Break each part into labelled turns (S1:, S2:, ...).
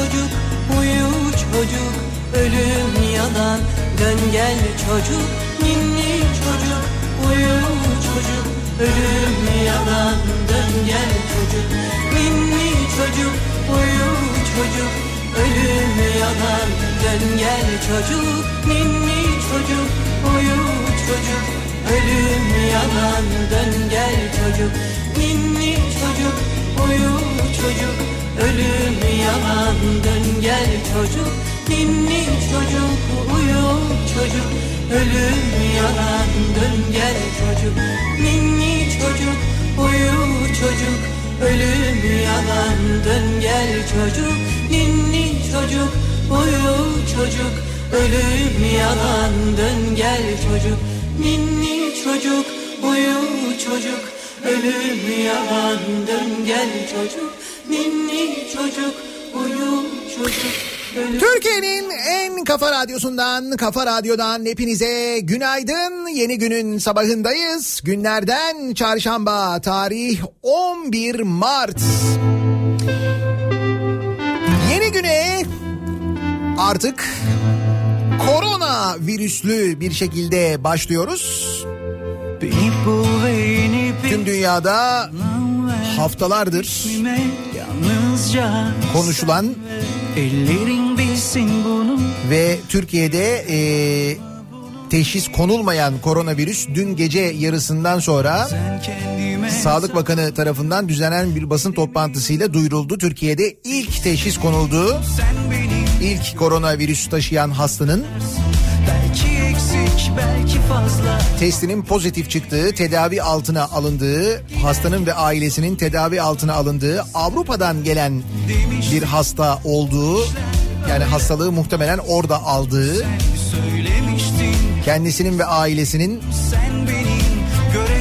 S1: çocuk uyu çocuk ölüm yalan. Dön gel çocuk Ninni çocuk uyu çocuk ölüm yalan. Dön gel çocuk Ninni çocuk uyu çocuk ölüm yalan. Dön gel çocuk Ninni çocuk uyu çocuk ölüm yalan. Dön gel çocuk Ninni çocuk uyu çocuk ölüm yalan dön gel çocuk. Ninni çocuk uyu çocuk. Ölüm yalan dön gel çocuk. Ninni çocuk uyu çocuk. Ölüm yalan dön gel çocuk. Ninni çocuk uyu çocuk. Ölüm yalan dön gel çocuk. Ninni çocuk uyu çocuk. Ölüm yalan dön gel çocuk çocuk uyu çocuk ölüm
S2: Türkiye'nin en kafa radyosundan, kafa radyodan hepinize günaydın. Yeni günün sabahındayız. Günlerden çarşamba, tarih 11 Mart. Yeni güne artık korona virüslü bir şekilde başlıyoruz. Tüm dünyada. Haftalardır konuşulan ve Türkiye'de e, teşhis konulmayan koronavirüs dün gece yarısından sonra Sağlık Bakanı tarafından düzenlenen bir basın toplantısıyla duyuruldu. Türkiye'de ilk teşhis konuldu.
S3: sen benim
S2: İlk koronavirüs taşıyan hastanın
S3: belki.
S2: Testinin pozitif çıktığı, tedavi altına alındığı, hastanın ve ailesinin tedavi altına alındığı, Avrupa'dan gelen bir hasta olduğu, yani hastalığı muhtemelen orada aldığı, kendisinin ve ailesinin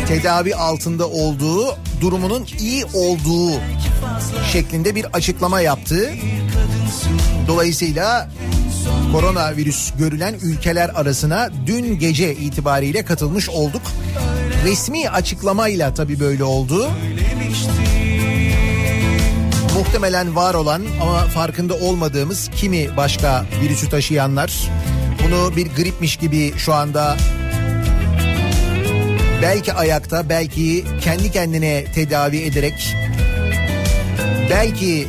S2: tedavi altında olduğu, durumunun iyi olduğu şeklinde bir açıklama yaptı. Dolayısıyla koronavirüs görülen ülkeler arasına dün gece itibariyle katılmış olduk. Resmi açıklamayla tabii böyle oldu. Muhtemelen var olan ama farkında olmadığımız kimi başka virüsü taşıyanlar bunu bir gripmiş gibi şu anda belki ayakta belki kendi kendine tedavi ederek belki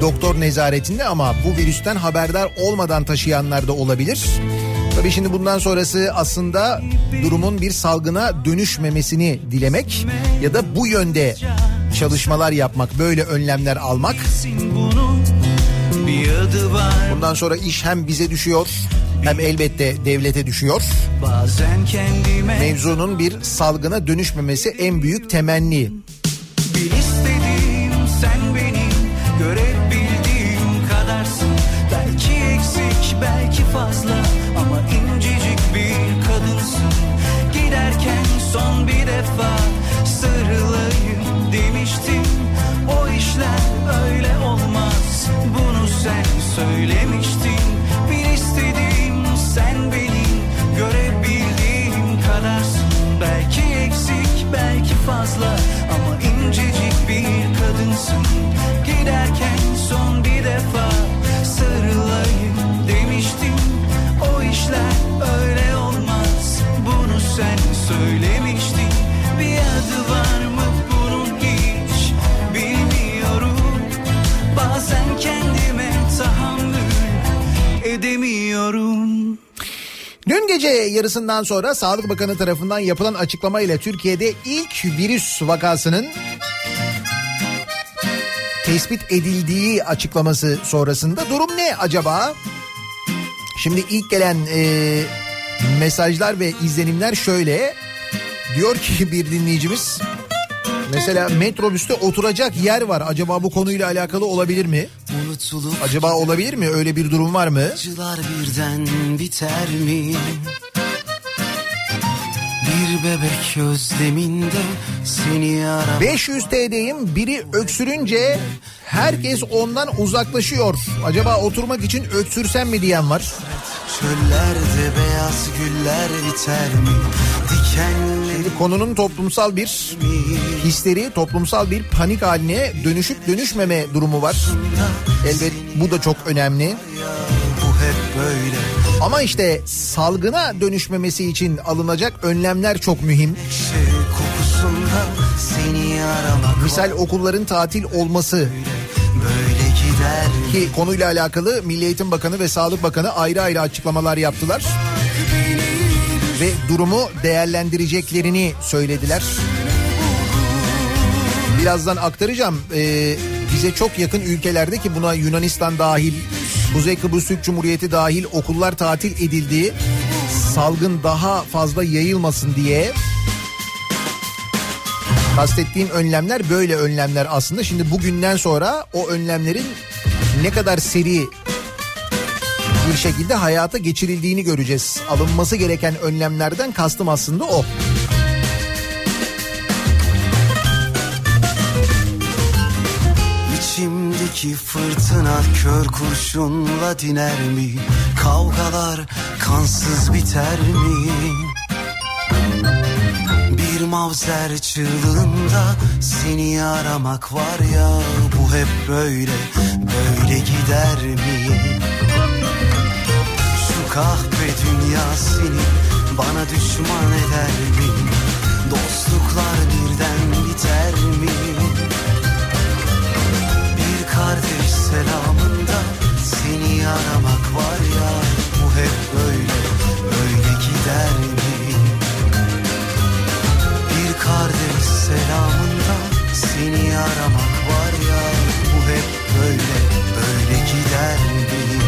S2: doktor nezaretinde ama bu virüsten haberdar olmadan taşıyanlar da olabilir. Tabii şimdi bundan sonrası aslında durumun bir salgına dönüşmemesini dilemek ya da bu yönde çalışmalar yapmak, böyle önlemler almak. Bundan sonra iş hem bize düşüyor hem elbette devlete düşüyor. Mevzunun bir salgına dönüşmemesi en büyük temenni. Gece yarısından sonra Sağlık Bakanı tarafından yapılan açıklama ile Türkiye'de ilk virüs vakasının tespit edildiği açıklaması sonrasında durum ne acaba? Şimdi ilk gelen e, mesajlar ve izlenimler şöyle. Diyor ki bir dinleyicimiz mesela metrobüste oturacak yer var. Acaba bu konuyla alakalı olabilir mi? Acaba olabilir mi? Öyle bir durum var mı? Acılar birden biter mi? Bir bebek özleminde seni arar. 500 TL'yim biri öksürünce herkes ondan uzaklaşıyor. Acaba oturmak için öksürsem mi diyen var. Çöllerde beyaz güller biter mi? Dikenli... Şimdi konunun toplumsal bir histeri, toplumsal bir panik haline dönüşüp dönüşmeme durumu var. Elbet bu da çok önemli. Bu hep böyle. Ama işte salgına dönüşmemesi için alınacak önlemler çok mühim. Misal okulların tatil olması. Ki konuyla alakalı Milli Eğitim Bakanı ve Sağlık Bakanı ayrı ayrı açıklamalar yaptılar. Ve durumu değerlendireceklerini söylediler. Birazdan aktaracağım. Ee, bize çok yakın ülkelerde ki buna Yunanistan dahil, Kuzey Kıbrıs Türk Cumhuriyeti dahil okullar tatil edildiği salgın daha fazla yayılmasın diye kastettiğim önlemler böyle önlemler aslında. Şimdi bugünden sonra o önlemlerin ne kadar seri bir şekilde hayata geçirildiğini göreceğiz. Alınması gereken önlemlerden kastım aslında o. İçimdeki fırtına kör kurşunla diner mi? Kavgalar kansız biter mi? Mavzer çığlığında seni aramak var ya Bu hep böyle, böyle gider mi? Şu kahpe dünya seni bana düşman eder mi? Dostluklar birden biter mi? Bir kardeş selamında seni aramak var ya Bu hep böyle, böyle gider mi? Kardeş selamında seni aramak var ya Bu hep böyle, böyle gider mi?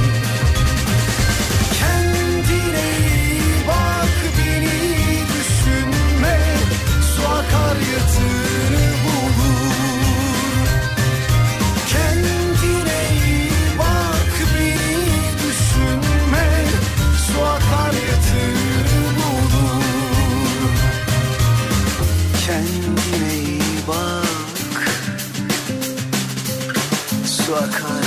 S2: to our country.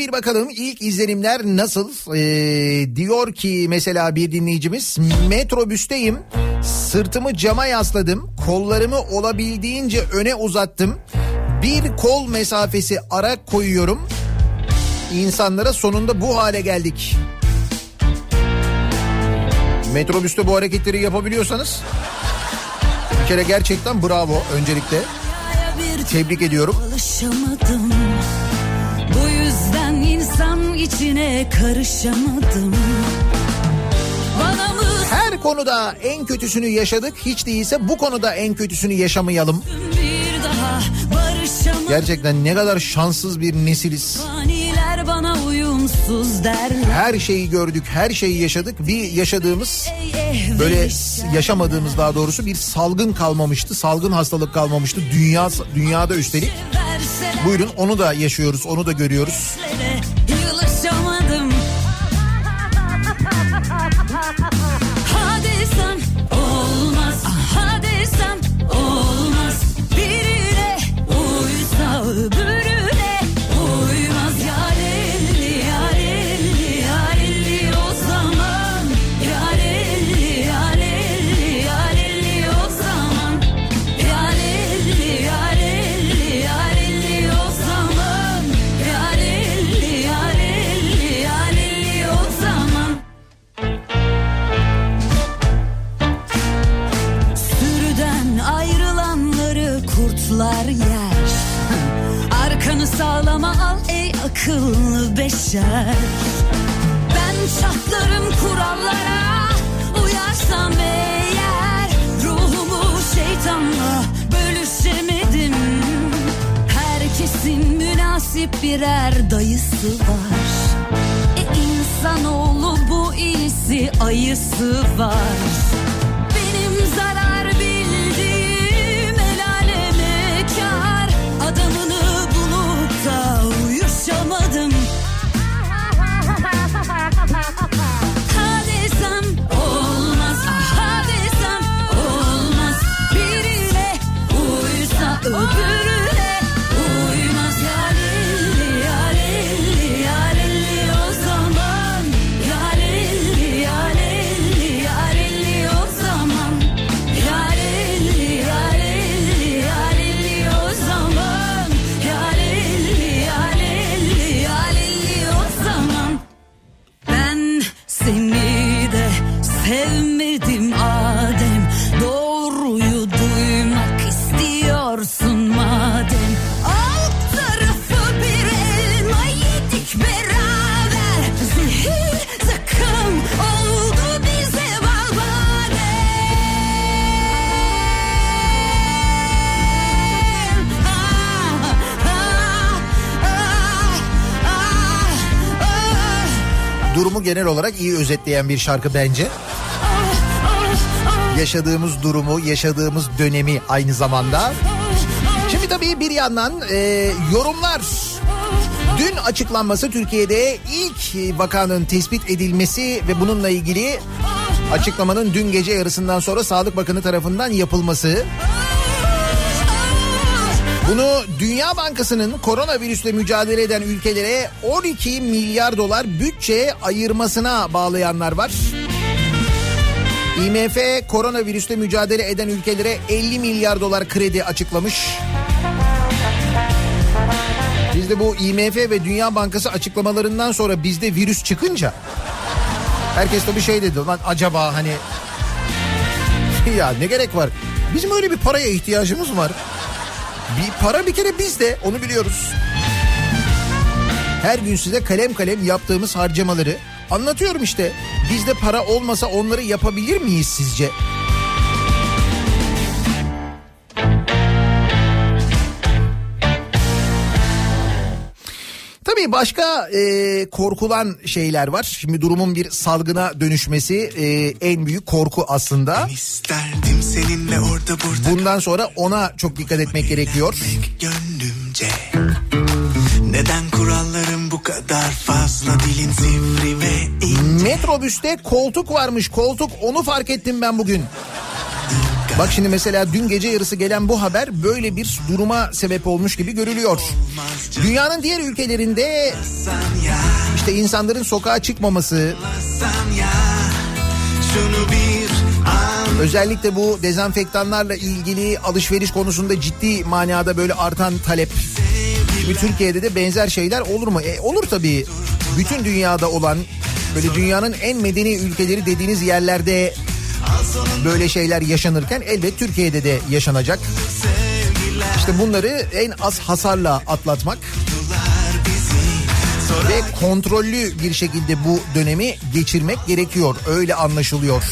S2: Bir bakalım ilk izlenimler nasıl? Ee, diyor ki mesela bir dinleyicimiz metrobüsteyim sırtımı cama yasladım kollarımı olabildiğince öne uzattım bir kol mesafesi ara koyuyorum insanlara sonunda bu hale geldik. Metrobüste bu hareketleri yapabiliyorsanız bir kere gerçekten bravo öncelikle. Tebrik ediyorum.
S4: Alışamadım. İçine karışamadım. Bana mı
S2: Her konuda en kötüsünü yaşadık. Hiç değilse bu konuda en kötüsünü yaşamayalım.
S4: bir daha barışamadım.
S2: Gerçekten ne kadar şanssız bir nesiliz.
S4: Faniler bana uyumsuz derler.
S2: Her şeyi gördük, her şeyi yaşadık. Bir yaşadığımız böyle yaşamadığımız daha doğrusu bir salgın kalmamıştı. Salgın hastalık kalmamıştı. Dünya dünyada üstelik. Buyurun onu da yaşıyoruz, onu da görüyoruz.
S4: Yılışamadım Ha akıllı beşer. Ben çatlarım kurallara Uyarsam eğer Ruhumu şeytanla bölüşemedim. Herkesin münasip birer dayısı var. E insanoğlu bu iyisi ayısı var
S2: özetleyen bir şarkı bence. Yaşadığımız durumu, yaşadığımız dönemi aynı zamanda. Şimdi tabii bir yandan e, yorumlar. Dün açıklanması Türkiye'de ilk vakanın tespit edilmesi ve bununla ilgili açıklamanın dün gece yarısından sonra Sağlık Bakanı tarafından yapılması. Bunu Dünya Bankası'nın koronavirüsle mücadele eden ülkelere 12 milyar dolar bütçe ayırmasına bağlayanlar var. IMF koronavirüsle mücadele eden ülkelere 50 milyar dolar kredi açıklamış. Biz de bu IMF ve Dünya Bankası açıklamalarından sonra bizde virüs çıkınca herkes tabii şey dedi lan acaba hani ya ne gerek var? Bizim öyle bir paraya ihtiyacımız var. Bir para bir kere bizde onu biliyoruz. Her gün size kalem kalem yaptığımız harcamaları anlatıyorum işte. Bizde para olmasa onları yapabilir miyiz sizce? Tabii başka e, korkulan şeyler var. Şimdi durumun bir salgına dönüşmesi e, en büyük korku aslında.
S5: Seninle orada burada
S2: Bundan sonra ona çok dikkat etmek gerekiyor.
S5: gönlümce Neden kurallarım bu kadar fazla dilin sivri ve ince
S2: Metrobüste koltuk varmış koltuk onu fark ettim ben bugün. Bak şimdi mesela dün gece yarısı gelen bu haber böyle bir duruma sebep olmuş gibi görülüyor. Dünyanın diğer ülkelerinde işte insanların sokağa çıkmaması, özellikle bu dezenfektanlarla ilgili alışveriş konusunda ciddi manada böyle artan talep. Şimdi Türkiye'de de benzer şeyler olur mu? E, olur tabii. Bütün dünyada olan böyle dünyanın en medeni ülkeleri dediğiniz yerlerde böyle şeyler yaşanırken elbet Türkiye'de de yaşanacak. İşte bunları en az hasarla atlatmak ve kontrollü bir şekilde bu dönemi geçirmek gerekiyor. Öyle anlaşılıyor.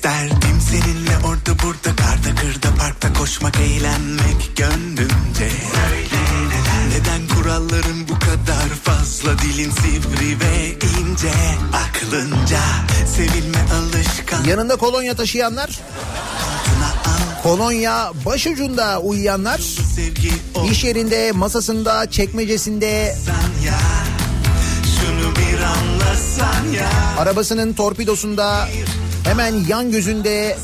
S5: İsterdim seninle orada burada karda kırda parkta koşmak eğlenmek gönlümce. Neden Neden kuralların bu kadar fazla? Dilin sivri ve ince Aklınca sevilme alışkan.
S2: Yanında kolonya taşıyanlar, kolonya başucunda uyuyanlar, iş yerinde, masasında, çekmecesinde, arabasının torpidosunda, hemen yan gözünde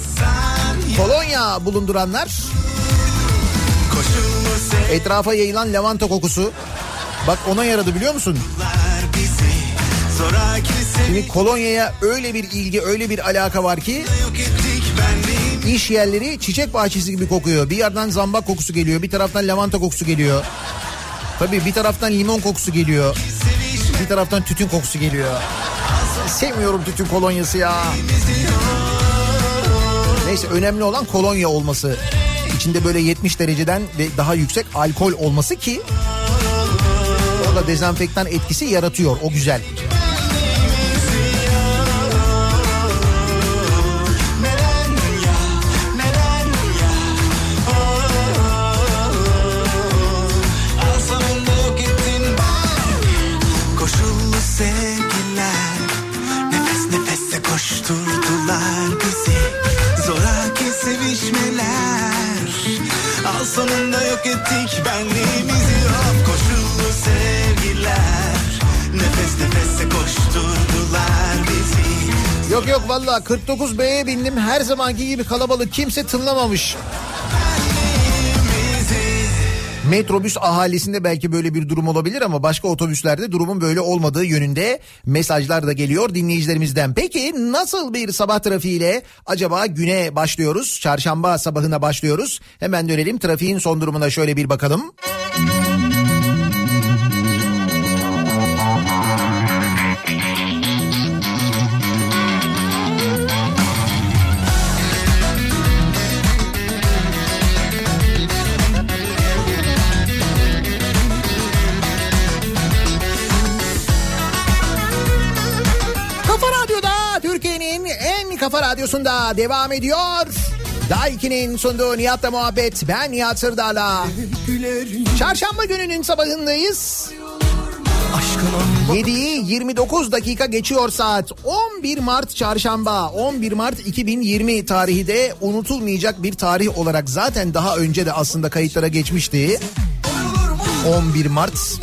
S2: kolonya bulunduranlar, etrafa yayılan lavanta kokusu. Bak ona yaradı biliyor musun? Şimdi kolonyaya öyle bir ilgi, öyle bir alaka var ki iş yerleri çiçek bahçesi gibi kokuyor. Bir yerden zambak kokusu geliyor, bir taraftan lavanta kokusu geliyor. Tabii bir taraftan limon kokusu geliyor. Bir taraftan tütün kokusu geliyor. Sevmiyorum tütün kolonyası ya. Neyse önemli olan kolonya olması. İçinde böyle 70 dereceden ve daha yüksek alkol olması ki o da dezenfektan etkisi yaratıyor. O güzel.
S5: Yok ettik. Benliğimizi Of koşullu sevgiler. Nefes nefese koşturdular bizi.
S2: Yok yok valla 49B'ye bindim. Her zamanki gibi kalabalık kimse tınlamamış. Metrobüs ahalisinde belki böyle bir durum olabilir ama başka otobüslerde durumun böyle olmadığı yönünde mesajlar da geliyor dinleyicilerimizden. Peki nasıl bir sabah trafiğiyle acaba güne başlıyoruz? Çarşamba sabahına başlıyoruz. Hemen dönelim trafiğin son durumuna şöyle bir bakalım. Kafa kafa radyosunda devam ediyor. Daiki'nin sunduğu Nihat'la muhabbet. Ben Nihat Sırdar'la. Çarşamba gününün sabahındayız. 7'yi 29 dakika geçiyor saat. 11 Mart çarşamba. 11 Mart 2020 tarihi de unutulmayacak bir tarih olarak zaten daha önce de aslında kayıtlara geçmişti. 11 Mart.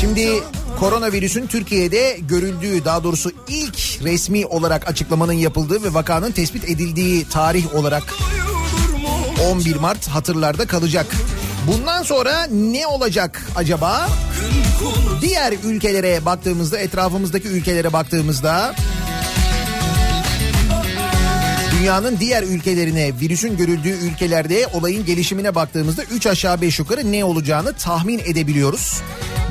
S2: Şimdi koronavirüsün Türkiye'de görüldüğü daha doğrusu ilk resmi olarak açıklamanın yapıldığı ve vakanın tespit edildiği tarih olarak 11 Mart hatırlarda kalacak. Bundan sonra ne olacak acaba? Diğer ülkelere baktığımızda, etrafımızdaki ülkelere baktığımızda dünyanın diğer ülkelerine, virüsün görüldüğü ülkelerde olayın gelişimine baktığımızda 3 aşağı 5 yukarı ne olacağını tahmin edebiliyoruz.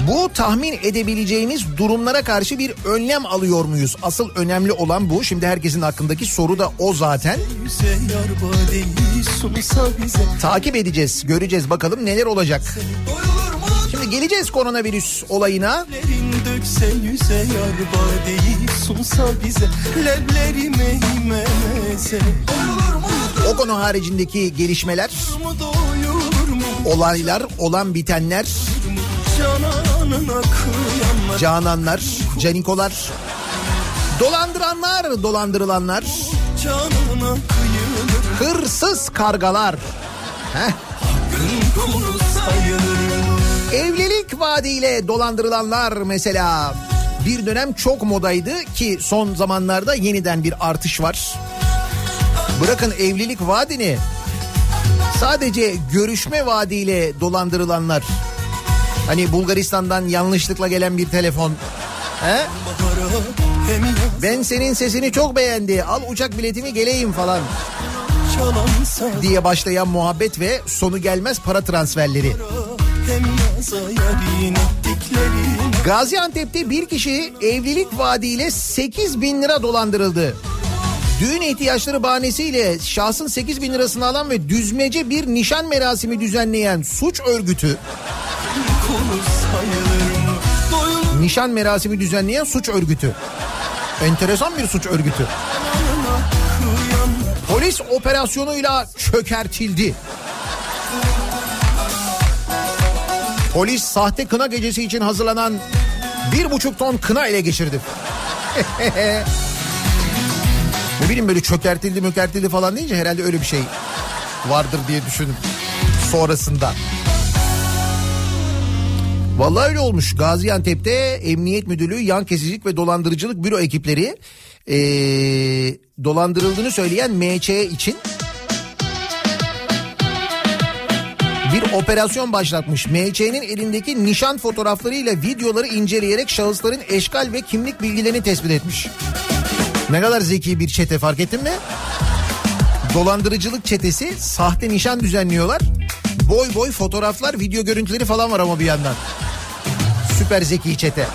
S2: Bu tahmin edebileceğimiz durumlara karşı bir önlem alıyor muyuz? Asıl önemli olan bu. Şimdi herkesin aklındaki soru da o zaten. Takip edeceğiz, göreceğiz bakalım neler olacak. Şimdi geleceğiz koronavirüs olayına.
S3: Ellerin Yüze yar badeyi sunsa bize Leblerime imemeze Doyulur mu
S2: O konu haricindeki gelişmeler, olaylar, olan bitenler, cananlar, canikolar, dolandıranlar, dolandırılanlar, hırsız kargalar. Heh.
S3: Gün kulu sayılır
S2: Evlilik vaadiyle dolandırılanlar mesela bir dönem çok modaydı ki son zamanlarda yeniden bir artış var. Bırakın evlilik vaadini sadece görüşme vaadiyle dolandırılanlar. Hani Bulgaristan'dan yanlışlıkla gelen bir telefon. He? Ben senin sesini çok beğendi. Al uçak biletimi geleyim falan diye başlayan muhabbet ve sonu gelmez para transferleri.
S3: Hem
S2: Gaziantep'te bir kişi evlilik vaadiyle 8 bin lira dolandırıldı. Düğün ihtiyaçları bahanesiyle şahsın 8 bin lirasını alan ve düzmece bir nişan merasimi düzenleyen suç örgütü, nişan merasimi düzenleyen suç örgütü. Enteresan bir suç örgütü. Polis operasyonuyla çökertildi. Polis sahte kına gecesi için hazırlanan bir buçuk ton kına ele geçirdi. ne bileyim böyle çökertildi mökertildi falan deyince herhalde öyle bir şey vardır diye düşündüm sonrasında. Vallahi öyle olmuş. Gaziantep'te Emniyet Müdürlüğü Yan Kesicilik ve Dolandırıcılık Büro ekipleri eee, dolandırıldığını söyleyen MC için bir operasyon başlatmış. MC'nin elindeki nişan fotoğraflarıyla videoları inceleyerek şahısların eşkal ve kimlik bilgilerini tespit etmiş. Ne kadar zeki bir çete fark ettin mi? Dolandırıcılık çetesi sahte nişan düzenliyorlar. Boy boy fotoğraflar, video görüntüleri falan var ama bir yandan. Süper zeki çete.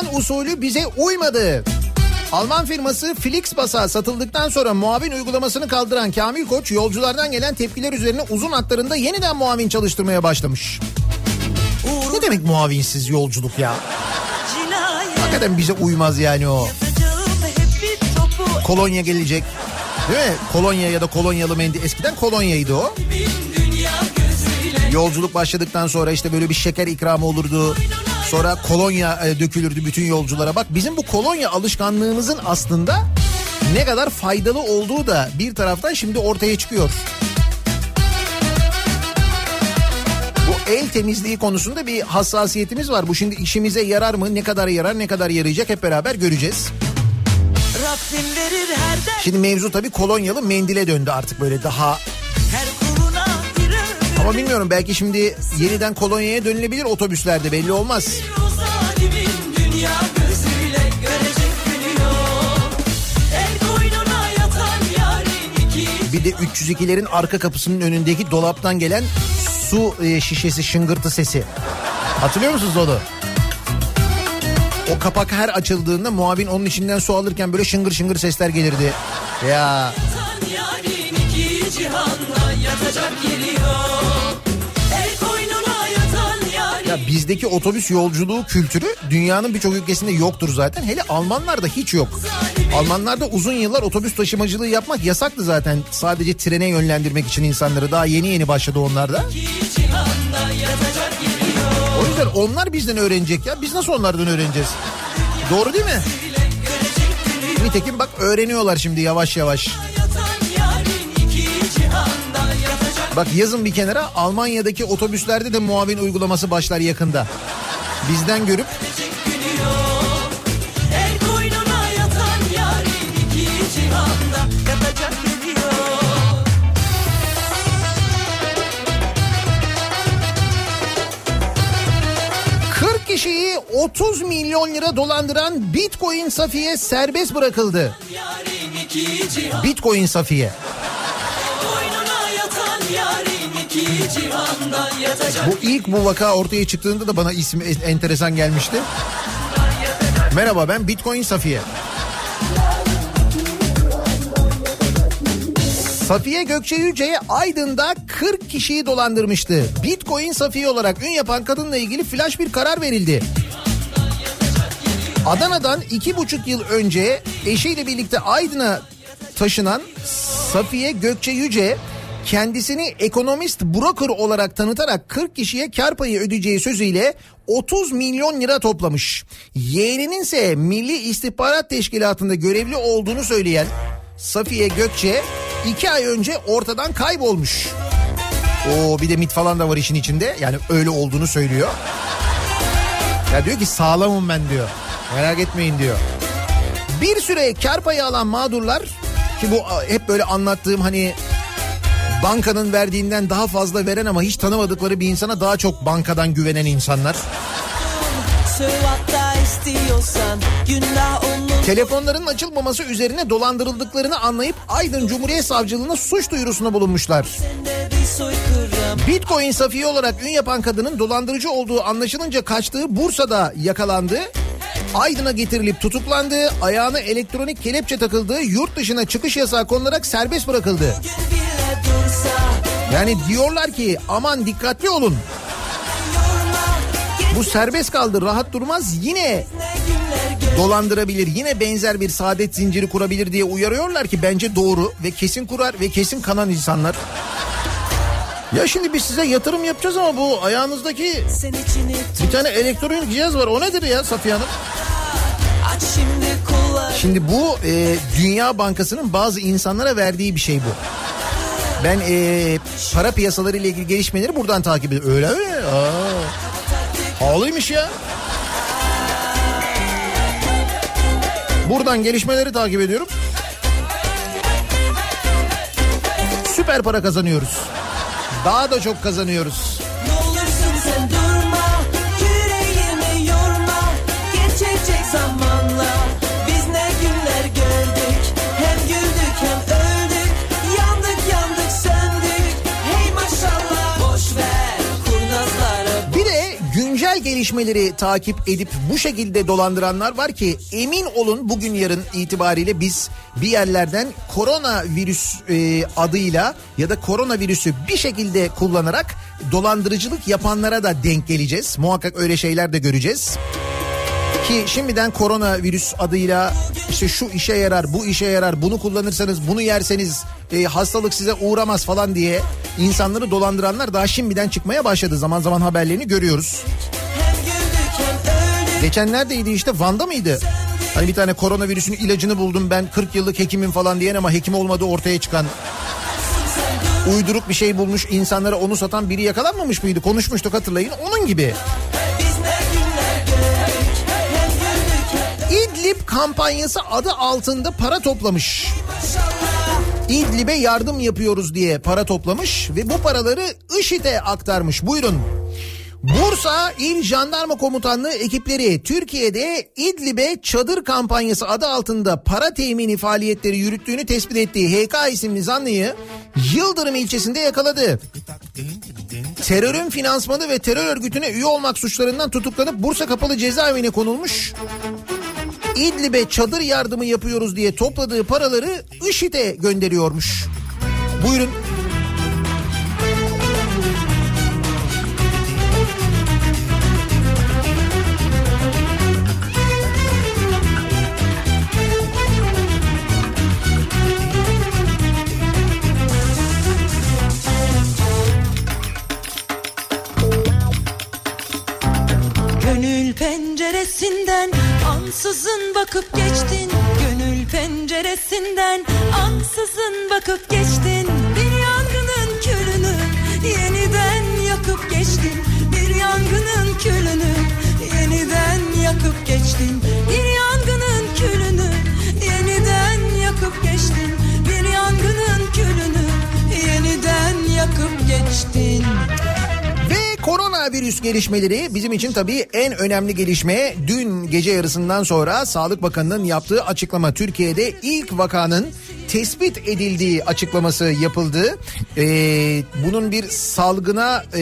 S2: Alman usulü bize uymadı. Alman firması Flixbus'a satıldıktan sonra muavin uygulamasını kaldıran Kamil Koç yolculardan gelen tepkiler üzerine uzun hatlarında yeniden muavin çalıştırmaya başlamış. Ne demek muavinsiz yolculuk ya?
S1: Cinayet
S2: Hakikaten bize uymaz yani o. Kolonya gelecek. Değil mi? Kolonya ya da kolonyalı mendil. Eskiden kolonyaydı o. Yolculuk başladıktan sonra işte böyle bir şeker ikramı olurdu. Sonra kolonya e, dökülürdü bütün yolculara. Bak bizim bu kolonya alışkanlığımızın aslında ne kadar faydalı olduğu da bir taraftan şimdi ortaya çıkıyor. Bu el temizliği konusunda bir hassasiyetimiz var. Bu şimdi işimize yarar mı? Ne kadar yarar, ne kadar yarayacak hep beraber göreceğiz. Şimdi mevzu tabii kolonyalı mendile döndü artık böyle daha ama bilmiyorum belki şimdi yeniden kolonyaya dönülebilir otobüslerde belli olmaz. Bir de 302'lerin arka kapısının önündeki dolaptan gelen su e, şişesi şıngırtı sesi. Hatırlıyor musunuz onu? O kapak her açıldığında muavin onun içinden su alırken böyle şıngır şıngır sesler gelirdi. Ya
S1: yarin iki cihanda
S2: Ya bizdeki otobüs yolculuğu kültürü dünyanın birçok ülkesinde yoktur zaten. Hele Almanlarda hiç yok. Almanlarda uzun yıllar otobüs taşımacılığı yapmak yasaktı zaten. Sadece trene yönlendirmek için insanları daha yeni yeni başladı onlarda. O yüzden onlar bizden öğrenecek ya. Biz nasıl onlardan öğreneceğiz? Doğru değil mi? Nitekim bak öğreniyorlar şimdi yavaş yavaş. Bak yazın bir kenara Almanya'daki otobüslerde de muavin uygulaması başlar yakında. Bizden görüp kişiyi 30 milyon lira dolandıran Bitcoin Safiye serbest bırakıldı. Bitcoin Safiye. Bu ilk bu vaka ortaya çıktığında da bana ismi en- enteresan gelmişti. Merhaba ben Bitcoin Safiye. Safiye Gökçe Yüce'ye Aydın'da 40 kişiyi dolandırmıştı. Bitcoin Safiye olarak ün yapan kadınla ilgili flash bir karar verildi. Adana'dan iki buçuk yıl önce eşiyle birlikte Aydın'a taşınan Safiye Gökçe Yüce kendisini ekonomist broker olarak tanıtarak 40 kişiye kar payı ödeyeceği sözüyle 30 milyon lira toplamış. Yeğeninin ise Milli İstihbarat Teşkilatı'nda görevli olduğunu söyleyen Safiye Gökçe iki ay önce ortadan kaybolmuş. O bir de MIT falan da var işin içinde. Yani öyle olduğunu söylüyor. Ya diyor ki sağlamım ben diyor. Merak etmeyin diyor. Bir süre kar payı alan mağdurlar ki bu hep böyle anlattığım hani bankanın verdiğinden daha fazla veren ama hiç tanımadıkları bir insana daha çok bankadan güvenen insanlar. Telefonların açılmaması üzerine dolandırıldıklarını anlayıp Aydın Cumhuriyet Savcılığına suç duyurusunda bulunmuşlar. Bitcoin safiye olarak ün yapan kadının dolandırıcı olduğu anlaşılınca kaçtığı Bursa'da yakalandı. Aydın'a getirilip tutuklandı. Ayağına elektronik kelepçe takıldı. Yurt dışına çıkış yasağı konularak serbest bırakıldı.
S1: gün bile dursa
S2: Yani diyorlar ki aman dikkatli olun. Bu serbest kaldı rahat durmaz yine dolandırabilir. Yine benzer bir saadet zinciri kurabilir diye uyarıyorlar ki bence doğru ve kesin kurar ve kesin kanan insanlar. Ya şimdi biz size yatırım yapacağız ama bu ayağınızdaki bir tane elektronik cihaz var. O nedir ya Safiye Hanım?
S1: Şimdi
S2: bu e, Dünya Bankası'nın bazı insanlara verdiği bir şey bu. Ben e, para piyasaları ile ilgili gelişmeleri buradan takip ediyorum. Öyle mi? Aa. Havalıymış ya. Buradan gelişmeleri takip ediyorum. Süper para kazanıyoruz. Daha da çok kazanıyoruz. Güncel gelişmeleri takip edip bu şekilde dolandıranlar var ki emin olun bugün yarın itibariyle biz bir yerlerden koronavirüs e, adıyla ya da koronavirüsü bir şekilde kullanarak dolandırıcılık yapanlara da denk geleceğiz. Muhakkak öyle şeyler de göreceğiz. Ki şimdiden koronavirüs adıyla işte şu işe yarar, bu işe yarar, bunu kullanırsanız, bunu yerseniz e, hastalık size uğramaz falan diye insanları dolandıranlar daha şimdiden çıkmaya başladı. Zaman zaman haberlerini görüyoruz. Geçenlerdeydi işte Van'da mıydı? Hani bir tane koronavirüsün ilacını buldum ben 40 yıllık hekimim falan diyen ama hekim olmadığı ortaya çıkan uyduruk bir şey bulmuş insanlara onu satan biri yakalanmamış mıydı? Konuşmuştuk hatırlayın onun gibi. İdlib kampanyası adı altında para toplamış. İdlib'e yardım yapıyoruz diye para toplamış ve bu paraları IŞİD'e aktarmış. Buyurun. Bursa İl Jandarma Komutanlığı ekipleri Türkiye'de İdlib'e çadır kampanyası adı altında para temini faaliyetleri yürüttüğünü tespit ettiği HK isimli zanlıyı Yıldırım ilçesinde yakaladı. Terörün finansmanı ve terör örgütüne üye olmak suçlarından tutuklanıp Bursa Kapalı Cezaevine konulmuş. İdlib'e çadır yardımı yapıyoruz diye topladığı paraları IŞİD'e gönderiyormuş. Buyurun.
S1: Penceresinden ansızın bakıp geçtin. Gönül penceresinden ansızın bakıp geçtin. Bir yangının külünü yeniden yakıp geçtin. Bir yangının külünü yeniden yakıp geçtin. Bir yangının külünü yeniden yakıp geçtin. Bir yangının külünü yeniden yakıp geçtin
S2: koronavirüs gelişmeleri bizim için tabii en önemli gelişme dün gece yarısından sonra Sağlık Bakanı'nın yaptığı açıklama. Türkiye'de ilk vakanın tespit edildiği açıklaması yapıldı. Ee, bunun bir salgına e,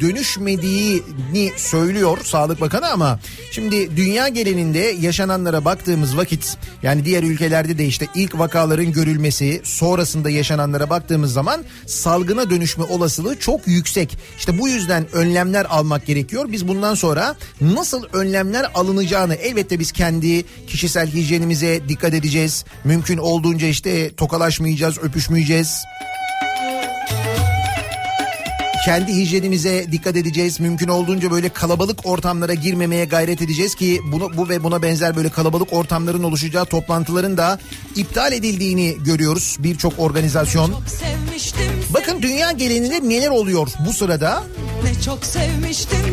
S2: dönüşmediğini söylüyor Sağlık Bakanı ama şimdi dünya genelinde yaşananlara baktığımız vakit yani diğer ülkelerde de işte ilk vakaların görülmesi sonrasında yaşananlara baktığımız zaman salgına dönüşme olasılığı çok yüksek. İşte bu yüzden önlemler almak gerekiyor. Biz bundan sonra nasıl önlemler alınacağını elbette biz kendi kişisel hijyenimize dikkat edeceğiz. Mümkün olduğunca işte tokalaşmayacağız, öpüşmeyeceğiz. Kendi hijyenimize dikkat edeceğiz. Mümkün olduğunca böyle kalabalık ortamlara girmemeye gayret edeceğiz ki bunu bu ve buna benzer böyle kalabalık ortamların oluşacağı toplantıların da iptal edildiğini görüyoruz birçok organizasyon. Bakın dünya genelinde neler oluyor bu sırada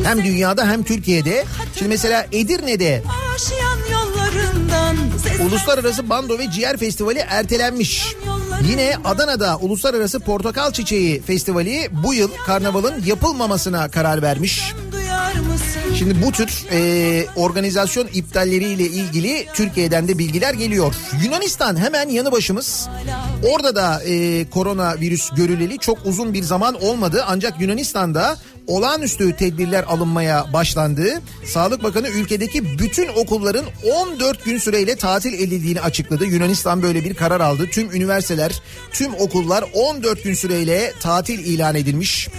S2: hem dünyada hem Türkiye'de. Şimdi mesela Edirne'de
S4: yollarından
S2: Uluslararası Bando ve Ciğer Festivali ertelenmiş. Yine Adana'da Uluslararası Portakal Çiçeği Festivali bu yıl karnavalın yapılmamasına karar vermiş. Şimdi bu tür e, organizasyon iptalleriyle ilgili Türkiye'den de bilgiler geliyor. Yunanistan hemen yanı başımız. Orada da e, koronavirüs görüleli çok uzun bir zaman olmadı. Ancak Yunanistan'da olağanüstü tedbirler alınmaya başlandı. Sağlık Bakanı ülkedeki bütün okulların 14 gün süreyle tatil edildiğini açıkladı. Yunanistan böyle bir karar aldı. Tüm üniversiteler, tüm okullar 14 gün süreyle tatil ilan edilmiş.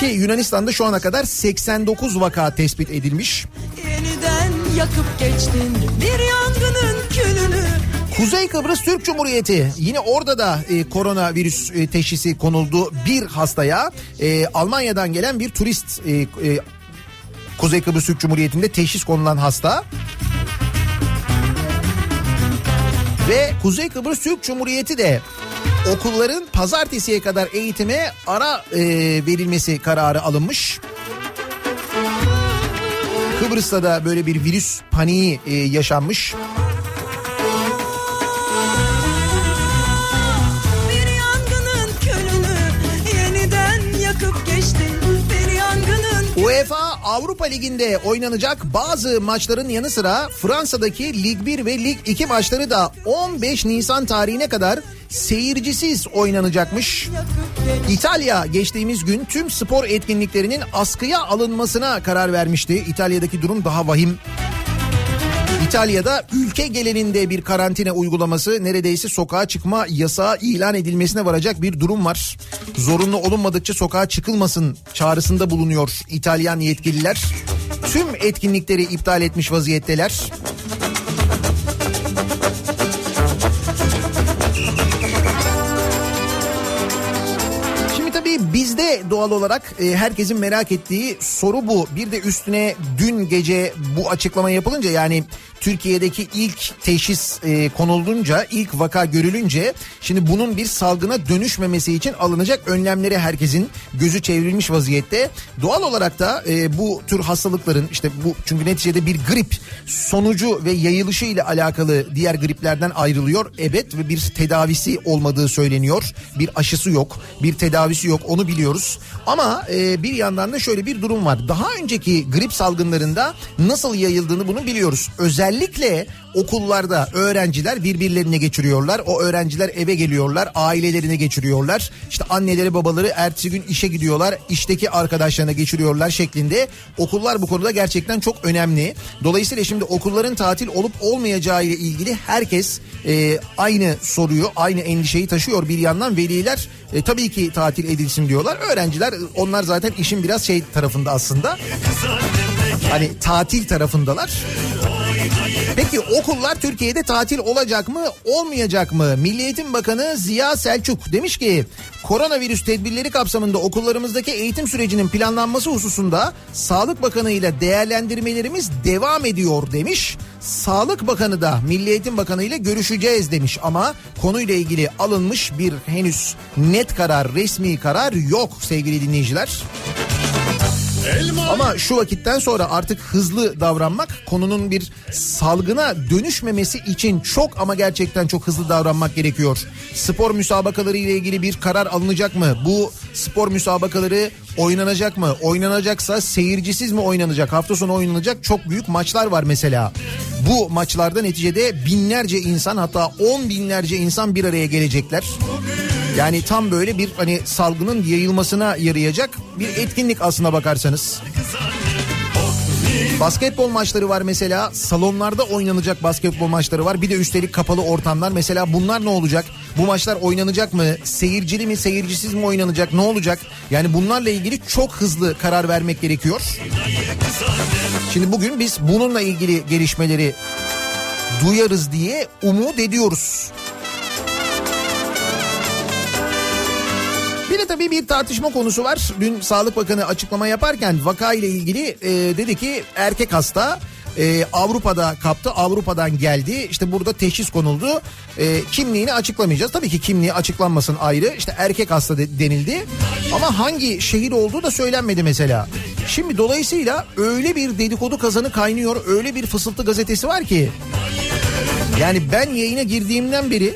S2: Ki Yunanistan'da şu ana kadar 89 vaka tespit edilmiş.
S4: Yeniden yakıp geçtin bir yangının külünü
S2: Kuzey Kıbrıs Türk Cumhuriyeti yine orada da e, koronavirüs e, teşhisi konuldu bir hastaya. E, Almanya'dan gelen bir turist e, e, Kuzey Kıbrıs Türk Cumhuriyeti'nde teşhis konulan hasta. Ve Kuzey Kıbrıs Türk Cumhuriyeti de okulların pazartesiye kadar eğitime ara e, verilmesi kararı alınmış. Kıbrıs'ta da böyle bir virüs paniği e, yaşanmış.
S4: Bir
S2: Avrupa Ligi'nde oynanacak bazı maçların yanı sıra Fransa'daki Lig 1 ve Lig 2 maçları da 15 Nisan tarihine kadar seyircisiz oynanacakmış. İtalya geçtiğimiz gün tüm spor etkinliklerinin askıya alınmasına karar vermişti. İtalya'daki durum daha vahim. İtalya'da ülke geleninde bir karantina uygulaması neredeyse sokağa çıkma yasağı ilan edilmesine varacak bir durum var. Zorunlu olunmadıkça sokağa çıkılmasın çağrısında bulunuyor İtalyan yetkililer. Tüm etkinlikleri iptal etmiş vaziyetteler. Doğal olarak e, herkesin merak ettiği soru bu. Bir de üstüne dün gece bu açıklama yapılınca yani Türkiye'deki ilk teşhis e, konulunca, ilk vaka görülünce şimdi bunun bir salgına dönüşmemesi için alınacak önlemleri herkesin gözü çevrilmiş vaziyette. Doğal olarak da e, bu tür hastalıkların işte bu çünkü neticede bir grip sonucu ve yayılışı ile alakalı diğer griplerden ayrılıyor. Evet ve bir tedavisi olmadığı söyleniyor. Bir aşısı yok, bir tedavisi yok onu biliyoruz. Ama e, bir yandan da şöyle bir durum var. Daha önceki grip salgınlarında nasıl yayıldığını bunu biliyoruz. Özellikle okullarda öğrenciler birbirlerine geçiriyorlar. O öğrenciler eve geliyorlar, ailelerine geçiriyorlar. İşte anneleri babaları ertesi gün işe gidiyorlar, işteki arkadaşlarına geçiriyorlar şeklinde. Okullar bu konuda gerçekten çok önemli. Dolayısıyla şimdi okulların tatil olup olmayacağı ile ilgili herkes e, aynı soruyu, aynı endişeyi taşıyor. Bir yandan veliler e, tabii ki tatil edilsin diyorlar. Öğrenciler onlar zaten işin biraz şey tarafında aslında. Hani tatil tarafındalar. Peki okullar Türkiye'de tatil olacak mı olmayacak mı? Milli Eğitim Bakanı Ziya Selçuk demiş ki koronavirüs tedbirleri kapsamında okullarımızdaki eğitim sürecinin planlanması hususunda Sağlık Bakanı ile değerlendirmelerimiz devam ediyor demiş. Sağlık Bakanı da Milli Eğitim Bakanı ile görüşeceğiz demiş ama konuyla ilgili alınmış bir henüz net karar, resmi karar yok sevgili dinleyiciler. Ama şu vakitten sonra artık hızlı davranmak konunun bir salgına dönüşmemesi için çok ama gerçekten çok hızlı davranmak gerekiyor. Spor müsabakaları ile ilgili bir karar alınacak mı? Bu spor müsabakaları oynanacak mı? Oynanacaksa seyircisiz mi oynanacak? Hafta sonu oynanacak çok büyük maçlar var mesela. Bu maçlarda neticede binlerce insan hatta on binlerce insan bir araya gelecekler. Yani tam böyle bir hani salgının yayılmasına yarayacak bir etkinlik aslına bakarsanız. Basketbol maçları var mesela. Salonlarda oynanacak basketbol maçları var. Bir de üstelik kapalı ortamlar. Mesela bunlar ne olacak? Bu maçlar oynanacak mı? Seyircili mi seyircisiz mi oynanacak? Ne olacak? Yani bunlarla ilgili çok hızlı karar vermek gerekiyor. Şimdi bugün biz bununla ilgili gelişmeleri duyarız diye umut ediyoruz. Tabii bir tartışma konusu var. Dün Sağlık Bakanı açıklama yaparken vaka ile ilgili e, dedi ki erkek hasta e, Avrupa'da kaptı Avrupa'dan geldi. İşte burada teşhis konuldu. E, kimliğini açıklamayacağız. Tabii ki kimliği açıklanmasın ayrı. İşte erkek hasta de, denildi. Ama hangi şehir olduğu da söylenmedi mesela. Şimdi dolayısıyla öyle bir dedikodu kazanı kaynıyor öyle bir fısıltı gazetesi var ki yani ben yayına girdiğimden beri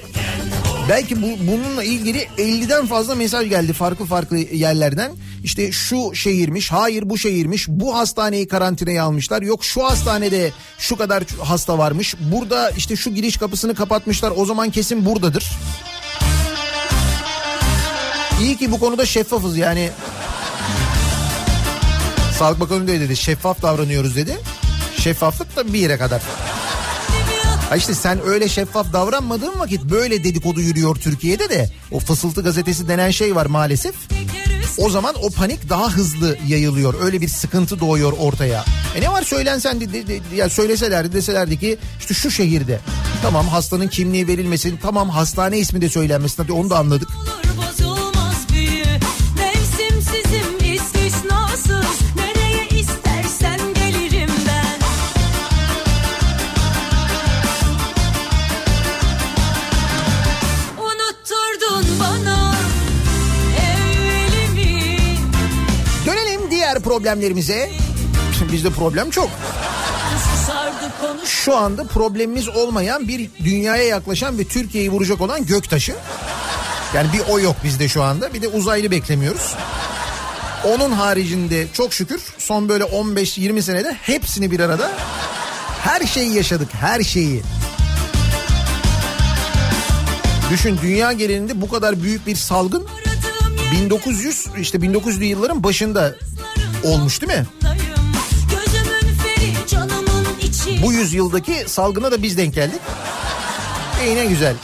S2: Belki bu, bununla ilgili 50'den fazla mesaj geldi farklı farklı yerlerden. İşte şu şehirmiş, hayır bu şehirmiş, bu hastaneyi karantinaya almışlar. Yok şu hastanede şu kadar hasta varmış. Burada işte şu giriş kapısını kapatmışlar. O zaman kesin buradadır. İyi ki bu konuda şeffafız yani. Sağlık Bakanı da dedi. Şeffaf davranıyoruz dedi. Şeffaflık da bir yere kadar. Ha işte sen öyle şeffaf davranmadığın vakit böyle dedikodu yürüyor Türkiye'de de o fısıltı gazetesi denen şey var maalesef. O zaman o panik daha hızlı yayılıyor. Öyle bir sıkıntı doğuyor ortaya. E ne var söylensen de, de, de, ya söyleselerdi deselerdi ki işte şu şehirde. Tamam hastanın kimliği verilmesin. Tamam hastane ismi de söylenmesin. Hadi onu da anladık.
S1: Olur
S2: Problemlerimize. Bizde problem çok. Şu anda problemimiz olmayan bir dünyaya yaklaşan ve Türkiye'yi vuracak olan göktaşı. Yani bir o yok bizde şu anda. Bir de uzaylı beklemiyoruz. Onun haricinde çok şükür son böyle 15-20 senede hepsini bir arada her şeyi yaşadık. Her şeyi. Düşün dünya genelinde bu kadar büyük bir salgın
S1: aradığım
S2: 1900 işte 1900'lü yılların başında olmuş değil mi?
S1: feri
S2: Bu yüzyıldaki salgına da biz denk geldik. İyi ne güzel.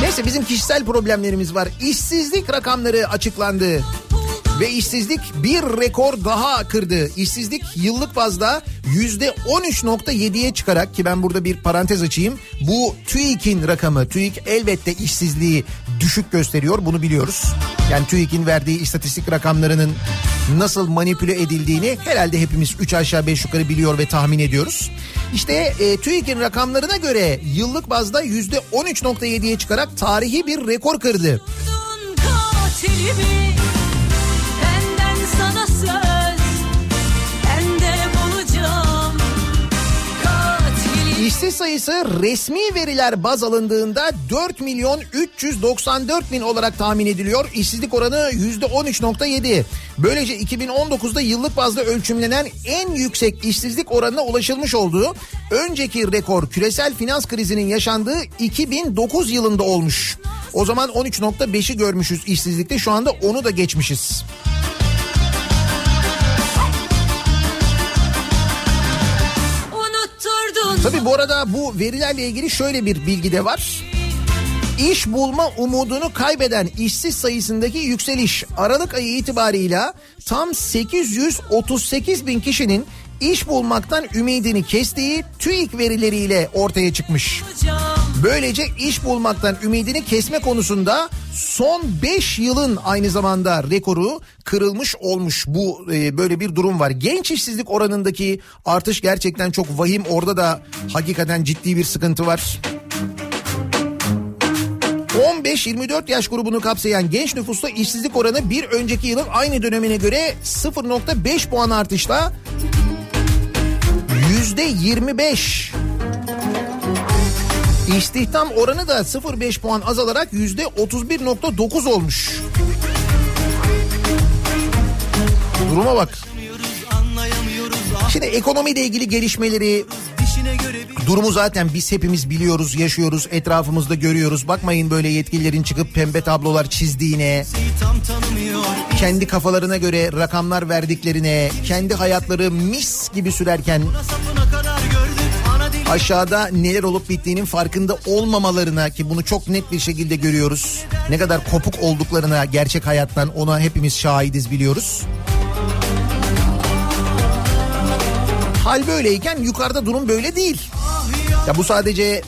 S2: Neyse bizim kişisel problemlerimiz var. İşsizlik rakamları açıklandı. Ve işsizlik bir rekor daha kırdı. İşsizlik yıllık bazda yüzde 13.7'ye çıkarak ki ben burada bir parantez açayım. Bu TÜİK'in rakamı. TÜİK elbette işsizliği düşük gösteriyor bunu biliyoruz. Yani TÜİK'in verdiği istatistik rakamlarının nasıl manipüle edildiğini herhalde hepimiz 3 aşağı 5 yukarı biliyor ve tahmin ediyoruz. İşte e, TÜİK'in rakamlarına göre yıllık bazda yüzde 13.7'ye çıkarak tarihi bir rekor kırdı.
S1: Katilimi
S2: İşsiz sayısı resmi veriler baz alındığında 4 milyon 394 bin olarak tahmin ediliyor. İşsizlik oranı %13.7. Böylece 2019'da yıllık bazda ölçümlenen en yüksek işsizlik oranına ulaşılmış olduğu önceki rekor küresel finans krizinin yaşandığı 2009 yılında olmuş. O zaman 13.5'i görmüşüz işsizlikte şu anda onu da geçmişiz. Tabi bu arada bu verilerle ilgili şöyle bir bilgi de var. İş bulma umudunu kaybeden işsiz sayısındaki yükseliş Aralık ayı itibarıyla tam 838 bin kişinin iş bulmaktan ümidini kestiği TÜİK verileriyle ortaya çıkmış.
S1: bulacağım
S2: Böylece iş bulmaktan ümidini kesme konusunda son 5 yılın aynı zamanda rekoru kırılmış olmuş. Bu e, böyle bir durum var. Genç işsizlik oranındaki artış gerçekten çok vahim. Orada da hakikaten ciddi bir sıkıntı var. 15-24 yaş grubunu kapsayan genç nüfusta işsizlik oranı bir önceki yılın aynı dönemine göre 0.5 puan artışla yüzde 25. İstihdam oranı da 0.5 puan azalarak yüzde 31.9 olmuş. Duruma bak. Şimdi ekonomiyle ilgili gelişmeleri, durumu zaten biz hepimiz biliyoruz, yaşıyoruz, etrafımızda görüyoruz. Bakmayın böyle yetkililerin çıkıp pembe tablolar çizdiğine, kendi kafalarına göre rakamlar verdiklerine, kendi hayatları mis gibi sürerken aşağıda neler olup bittiğinin farkında olmamalarına ki bunu çok net bir şekilde görüyoruz. Ne kadar kopuk olduklarına gerçek hayattan ona hepimiz şahidiz biliyoruz. Hal böyleyken yukarıda durum böyle değil. Ya bu sadece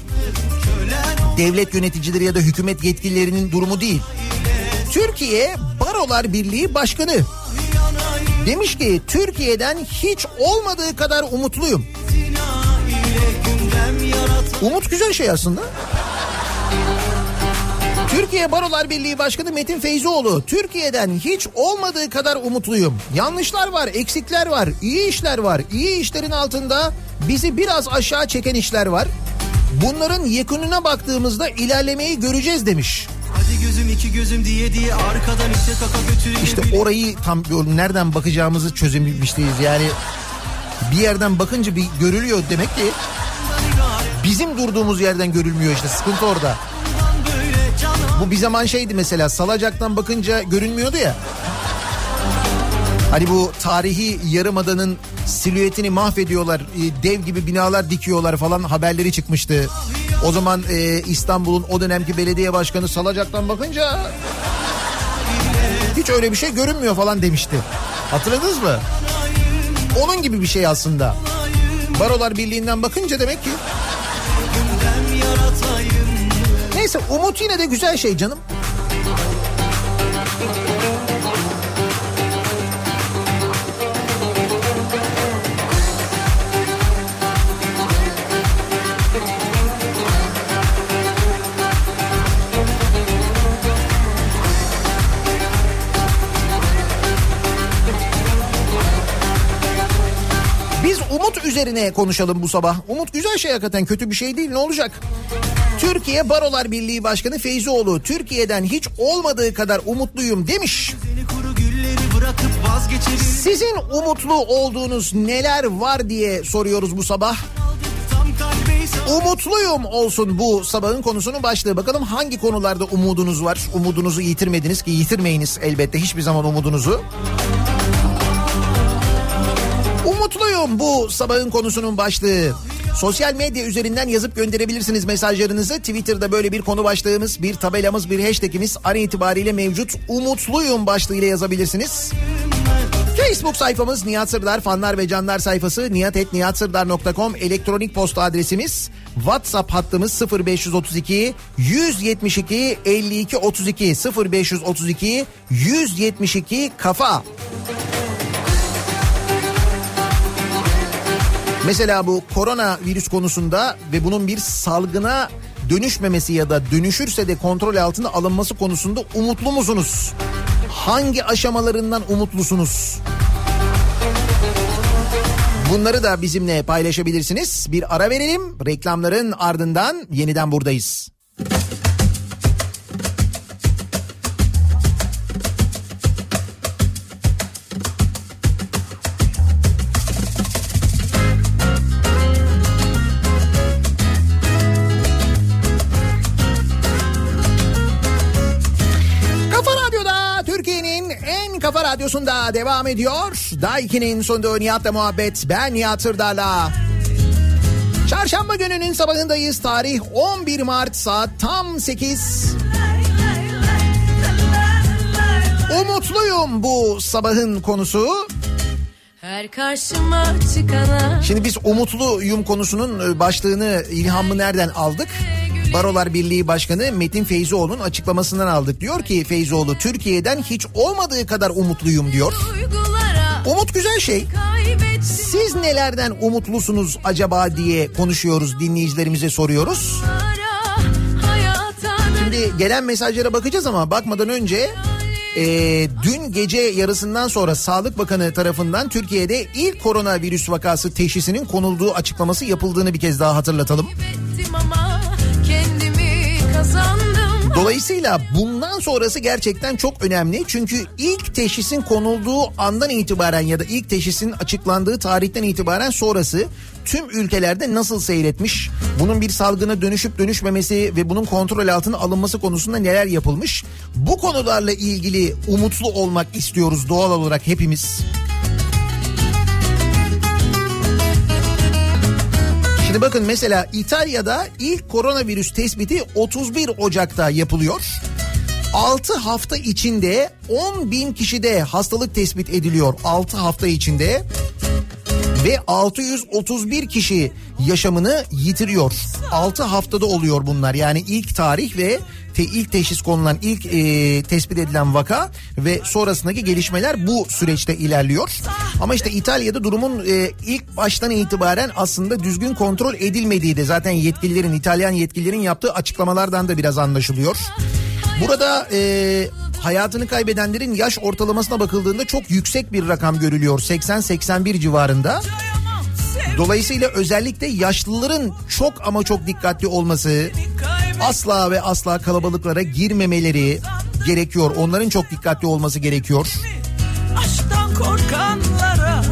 S2: devlet yöneticileri ya da hükümet yetkililerinin durumu değil. Türkiye Barolar Birliği Başkanı demiş ki Türkiye'den hiç olmadığı kadar umutluyum. Umut güzel şey aslında. Türkiye Barolar Birliği Başkanı Metin Feyzoğlu, Türkiye'den hiç olmadığı kadar umutluyum. Yanlışlar var, eksikler var, iyi işler var. İyi işlerin altında bizi biraz aşağı çeken işler var. Bunların yakınına baktığımızda ilerlemeyi göreceğiz demiş.
S3: Hadi gözüm iki gözüm diye diye arkadan işte kaka götürüyor.
S2: İşte orayı tam nereden bakacağımızı çözebilmiş değiliz. Yani bir yerden bakınca bir görülüyor demek ki bizim durduğumuz yerden görülmüyor işte sıkıntı orada. Bu bir zaman şeydi mesela salacaktan bakınca görünmüyordu ya. Hani bu tarihi yarımadanın silüetini mahvediyorlar, e, dev gibi binalar dikiyorlar falan haberleri çıkmıştı. O zaman e, İstanbul'un o dönemki belediye başkanı salacaktan bakınca hiç öyle bir şey görünmüyor falan demişti. Hatırladınız mı? Onun gibi bir şey aslında. Barolar Birliği'nden bakınca demek ki Neyse umut yine de güzel şey canım. Üzerine konuşalım bu sabah. Umut güzel şey hakikaten kötü bir şey değil ne olacak? Türkiye Barolar Birliği Başkanı Feyzioğlu Türkiye'den hiç olmadığı kadar umutluyum demiş. Sizin umutlu olduğunuz neler var diye soruyoruz bu sabah. Umutluyum olsun bu sabahın konusunun başlığı. Bakalım hangi konularda umudunuz var? Umudunuzu yitirmediniz ki yitirmeyiniz elbette hiçbir zaman umudunuzu. Umutluyum bu sabahın konusunun başlığı. Sosyal medya üzerinden yazıp gönderebilirsiniz mesajlarınızı. Twitter'da böyle bir konu başlığımız, bir tabelamız, bir hashtagimiz an itibariyle mevcut. Umutluyum başlığıyla yazabilirsiniz. Facebook sayfamız Nihat Sırdar fanlar ve canlar sayfası niyatetniyatsırdar.com elektronik posta adresimiz WhatsApp hattımız 0532 172 52 32 0532 172 kafa. Mesela bu korona virüs konusunda ve bunun bir salgına dönüşmemesi ya da dönüşürse de kontrol altına alınması konusunda umutlu musunuz? Hangi aşamalarından umutlusunuz? Bunları da bizimle paylaşabilirsiniz. Bir ara verelim. Reklamların ardından yeniden buradayız. Radyosunda devam ediyor. Daiki'nin sonunda Nihat'la muhabbet. Ben Nihat Sırdar'la. Çarşamba gününün sabahındayız. Tarih 11 Mart saat tam 8. Umutluyum bu sabahın konusu.
S1: Her karşıma çıkana
S2: Şimdi biz umutluyum konusunun e, başlığını ilhamı nereden aldık? Barolar Birliği Başkanı Metin Feyzoğlu'nun açıklamasından aldık. Diyor ki Feyzoğlu Türkiye'den hiç olmadığı kadar umutluyum diyor. Umut güzel şey. Siz nelerden umutlusunuz acaba diye konuşuyoruz dinleyicilerimize soruyoruz. Şimdi gelen mesajlara bakacağız ama bakmadan önce e, dün gece yarısından sonra Sağlık Bakanı tarafından Türkiye'de ilk koronavirüs vakası teşhisinin konulduğu açıklaması yapıldığını bir kez daha hatırlatalım.
S4: Ama.
S2: Dolayısıyla bundan sonrası gerçekten çok önemli. Çünkü ilk teşhisin konulduğu andan itibaren ya da ilk teşhisin açıklandığı tarihten itibaren sonrası tüm ülkelerde nasıl seyretmiş? Bunun bir salgına dönüşüp dönüşmemesi ve bunun kontrol altına alınması konusunda neler yapılmış? Bu konularla ilgili umutlu olmak istiyoruz doğal olarak hepimiz. Şimdi bakın mesela İtalya'da ilk koronavirüs tespiti 31 Ocak'ta yapılıyor. 6 hafta içinde 10 bin kişide hastalık tespit ediliyor 6 hafta içinde ve 631 kişi yaşamını yitiriyor. 6 haftada oluyor bunlar yani ilk tarih ve te, ilk teşhis konulan ilk e, tespit edilen vaka ve sonrasındaki gelişmeler bu süreçte ilerliyor. Ama işte İtalya'da durumun e, ilk baştan itibaren aslında düzgün kontrol edilmediği de zaten yetkililerin İtalyan yetkililerin yaptığı açıklamalardan da biraz anlaşılıyor. Burada e, hayatını kaybedenlerin yaş ortalamasına bakıldığında çok yüksek bir rakam görülüyor. 80-81 civarında. Dolayısıyla özellikle yaşlıların çok ama çok dikkatli olması, asla ve asla kalabalıklara girmemeleri gerekiyor. Onların çok dikkatli olması gerekiyor.
S1: Aşktan korkanlara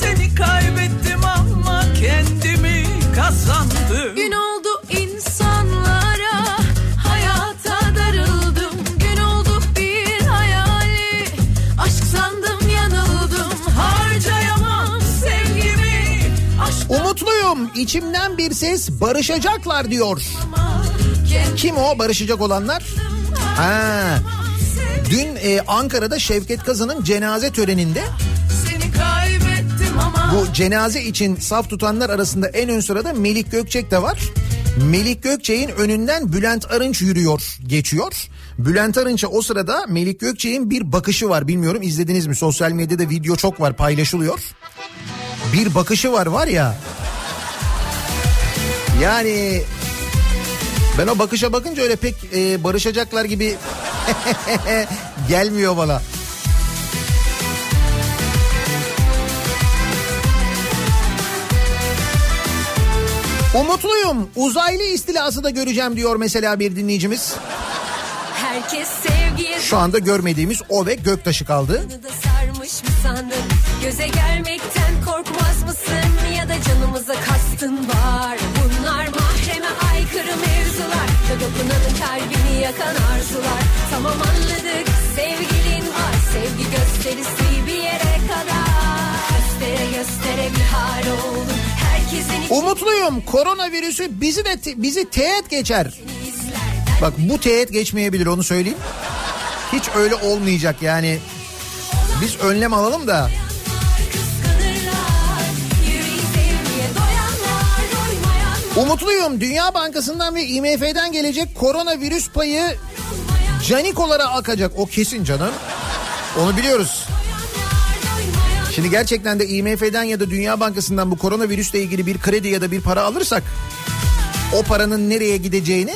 S1: seni kaybettim ama kendimi kazandım.
S4: Gün oldu insanlara hayata darıldım. Gün oldu bir hayali aşk sandım yanıldım.
S1: Harcayamam sevgimi aşktan
S2: Umutluyum içimden bir ses barışacaklar diyor. Kim o barışacak olanlar? Ha, dün e, Ankara'da Şevket Kazan'ın cenaze töreninde Bu cenaze için saf tutanlar arasında en ön sırada Melik Gökçek de var. Melik Gökçek'in önünden Bülent Arınç yürüyor, geçiyor. Bülent Arınç'a o sırada Melik Gökçek'in bir bakışı var. Bilmiyorum izlediniz mi? Sosyal medyada video çok var paylaşılıyor. Bir bakışı var var ya. Yani ben o bakışa bakınca öyle pek e, barışacaklar gibi gelmiyor bana. Umutluyum. Uzaylı istilası da göreceğim diyor mesela bir dinleyicimiz.
S6: Herkes sevgiye
S2: Şu anda görmediğimiz o ve göktaşı kaldı.
S6: Sarmış mı sandın? Göze gelmekten korkmaz mısın? Ya da canımıza kastın var. Ya dokunanın kalbini yakan arzular. Tamam anladık sevgilin var. Sevgi gösterisi bir yere kadar. Göstere göstere bir hal oldun. Herkesin için
S2: Umutluyum. Koronavirüsü bizi de bizi teğet geçer. Bak bu teğet geçmeyebilir onu söyleyeyim. Hiç öyle olmayacak yani. Biz önlem alalım da. Umutluyum. Dünya Bankası'ndan ve IMF'den gelecek koronavirüs payı canikolara akacak. O kesin canım. Onu biliyoruz. Şimdi gerçekten de IMF'den ya da Dünya Bankası'ndan bu koronavirüsle ilgili bir kredi ya da bir para alırsak o paranın nereye gideceğini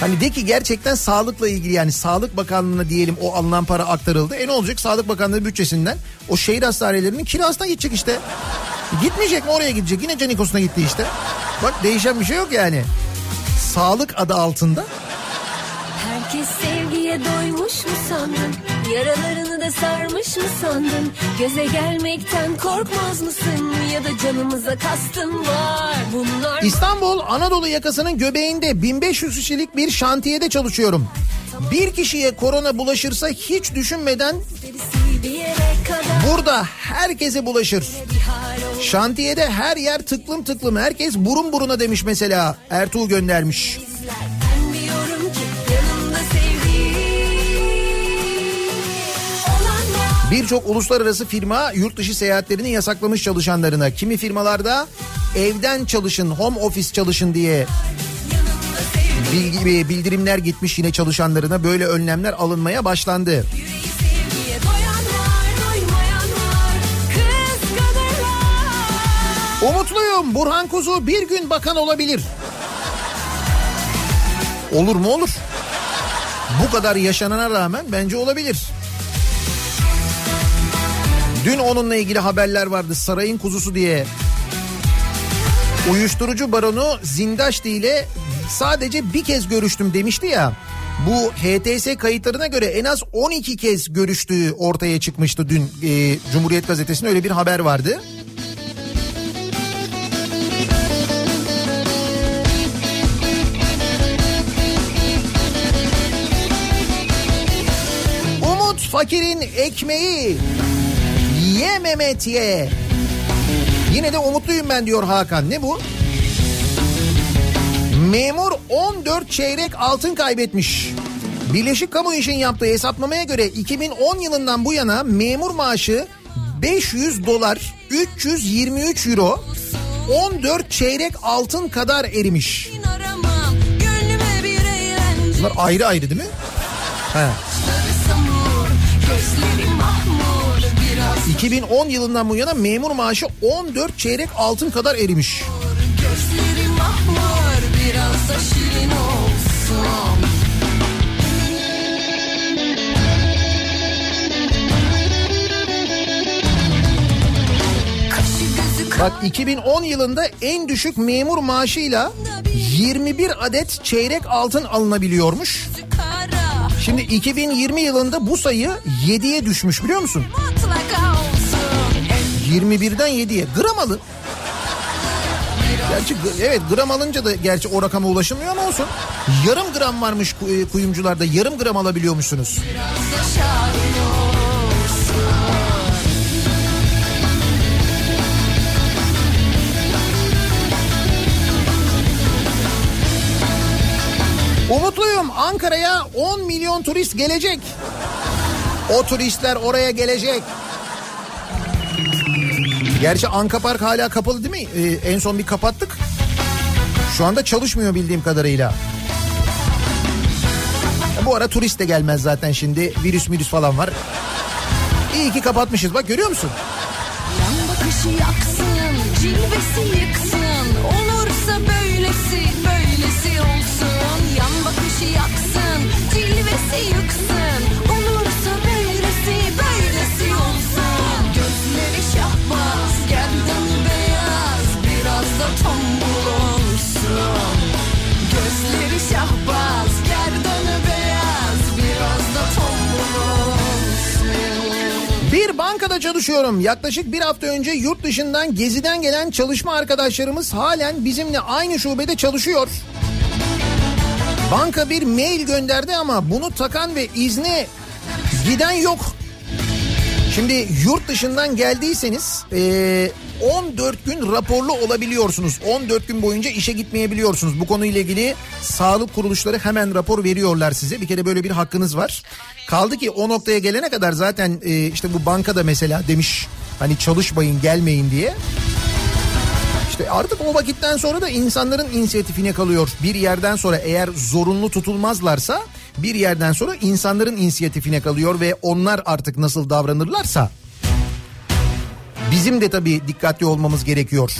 S2: Hani de ki gerçekten sağlıkla ilgili yani Sağlık Bakanlığı'na diyelim o alınan para aktarıldı. E ne olacak Sağlık Bakanlığı bütçesinden o şehir hastanelerinin kirasına gidecek işte. Gitmeyecek mi oraya gidecek yine Canikos'una gitti işte. Bak değişen bir şey yok yani. Sağlık adı altında
S6: Herkes sevgiye doymuş mu sandın? Yaralarını da sarmış mı sandın? Göze gelmekten korkmaz mısın? Ya da canımıza kastın var. Bunlar
S2: İstanbul Anadolu yakasının göbeğinde 1500 kişilik bir şantiyede çalışıyorum. Bir kişiye korona bulaşırsa hiç düşünmeden burada herkese bulaşır. Şantiyede her yer tıklım tıklım herkes burun buruna demiş mesela Ertuğ göndermiş. Birçok uluslararası firma yurt dışı seyahatlerini yasaklamış çalışanlarına. Kimi firmalarda evden çalışın, home office çalışın diye bilgi, bildirimler gitmiş yine çalışanlarına. Böyle önlemler alınmaya başlandı.
S6: Yüreği
S2: Umutluyum Burhan Kuzu bir gün bakan olabilir. Olur mu olur. Bu kadar yaşanana rağmen bence olabilir. Dün onunla ilgili haberler vardı sarayın kuzusu diye. Uyuşturucu baronu Zindaşti ile sadece bir kez görüştüm demişti ya. Bu HTS kayıtlarına göre en az 12 kez görüştüğü ortaya çıkmıştı dün e, Cumhuriyet Gazetesi'nde öyle bir haber vardı. Fakirin ekmeği. Ye Mehmet ye. Yine de umutluyum ben diyor Hakan. Ne bu? Memur 14 çeyrek altın kaybetmiş. Birleşik Kamu İş'in yaptığı hesaplamaya göre 2010 yılından bu yana memur maaşı 500 dolar 323 euro 14 çeyrek altın kadar erimiş. Bunlar ayrı ayrı değil mi? He. 2010 yılından bu yana memur maaşı 14 çeyrek altın kadar erimiş.
S4: mahmur
S2: Bak 2010 yılında en düşük memur maaşıyla 21 adet çeyrek altın alınabiliyormuş. Şimdi 2020 yılında bu sayı 7'ye düşmüş biliyor musun?
S4: Mutlaka olsun
S2: 21'den 7'ye. Gram alın. Gerçi evet gram alınca da gerçi o rakama ulaşılmıyor ama olsun. Yarım gram varmış e, kuyumcularda yarım gram alabiliyormuşsunuz.
S4: Şahin
S2: Umutluyum Ankara'ya 10 milyon turist gelecek. O turistler oraya gelecek. Gerçi Anka Park hala kapalı değil mi? Ee, en son bir kapattık. Şu anda çalışmıyor bildiğim kadarıyla. Bu ara turist de gelmez zaten şimdi. Virüs virüs falan var. İyi ki kapatmışız bak görüyor musun?
S4: Yan bakışı yaksın, cilvesi yıksın. Olursa böylesi, cilvesi yıksın. Olursa böylesi, böylesi olsun. Gözleri şahbaz, gerdanı beyaz. Biraz da tombul olsun. Gözleri şahbaz.
S2: Bir bankada çalışıyorum. Yaklaşık bir hafta önce yurt dışından geziden gelen çalışma arkadaşlarımız halen bizimle aynı şubede çalışıyor. Banka bir mail gönderdi ama bunu takan ve izne giden yok. Şimdi yurt dışından geldiyseniz eee, 14 gün raporlu olabiliyorsunuz. 14 gün boyunca işe gitmeyebiliyorsunuz. Bu konuyla ilgili sağlık kuruluşları hemen rapor veriyorlar size. Bir kere böyle bir hakkınız var. Kaldı ki o noktaya gelene kadar zaten işte bu bankada mesela demiş hani çalışmayın gelmeyin diye. İşte artık o vakitten sonra da insanların inisiyatifine kalıyor. Bir yerden sonra eğer zorunlu tutulmazlarsa bir yerden sonra insanların inisiyatifine kalıyor ve onlar artık nasıl davranırlarsa bizim de tabii dikkatli olmamız gerekiyor.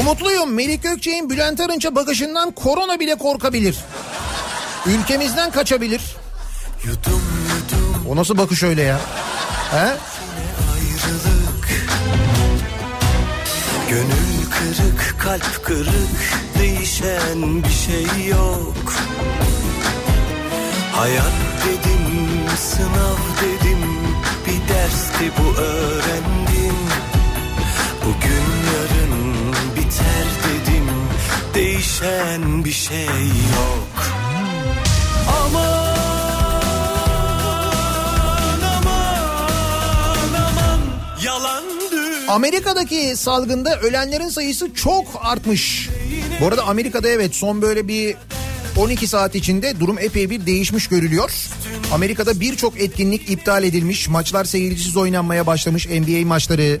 S2: Umutluyum Melik Gökçe'nin Bülent Arınç'a bakışından korona bile korkabilir. Ülkemizden kaçabilir.
S3: Yudum yudum
S2: O nasıl bakış öyle ya? He?
S3: Gönül kırık kalp kırık Değişen bir şey yok. Hayat dedim sınav dedim Bir dersti bu öğrendim. Bugün yarın biter dedim Değişen bir şey yok
S2: Amerika'daki salgında ölenlerin sayısı çok artmış. Bu arada Amerika'da evet son böyle bir 12 saat içinde durum epey bir değişmiş görülüyor. Amerika'da birçok etkinlik iptal edilmiş. Maçlar seyircisiz oynanmaya başlamış NBA maçları.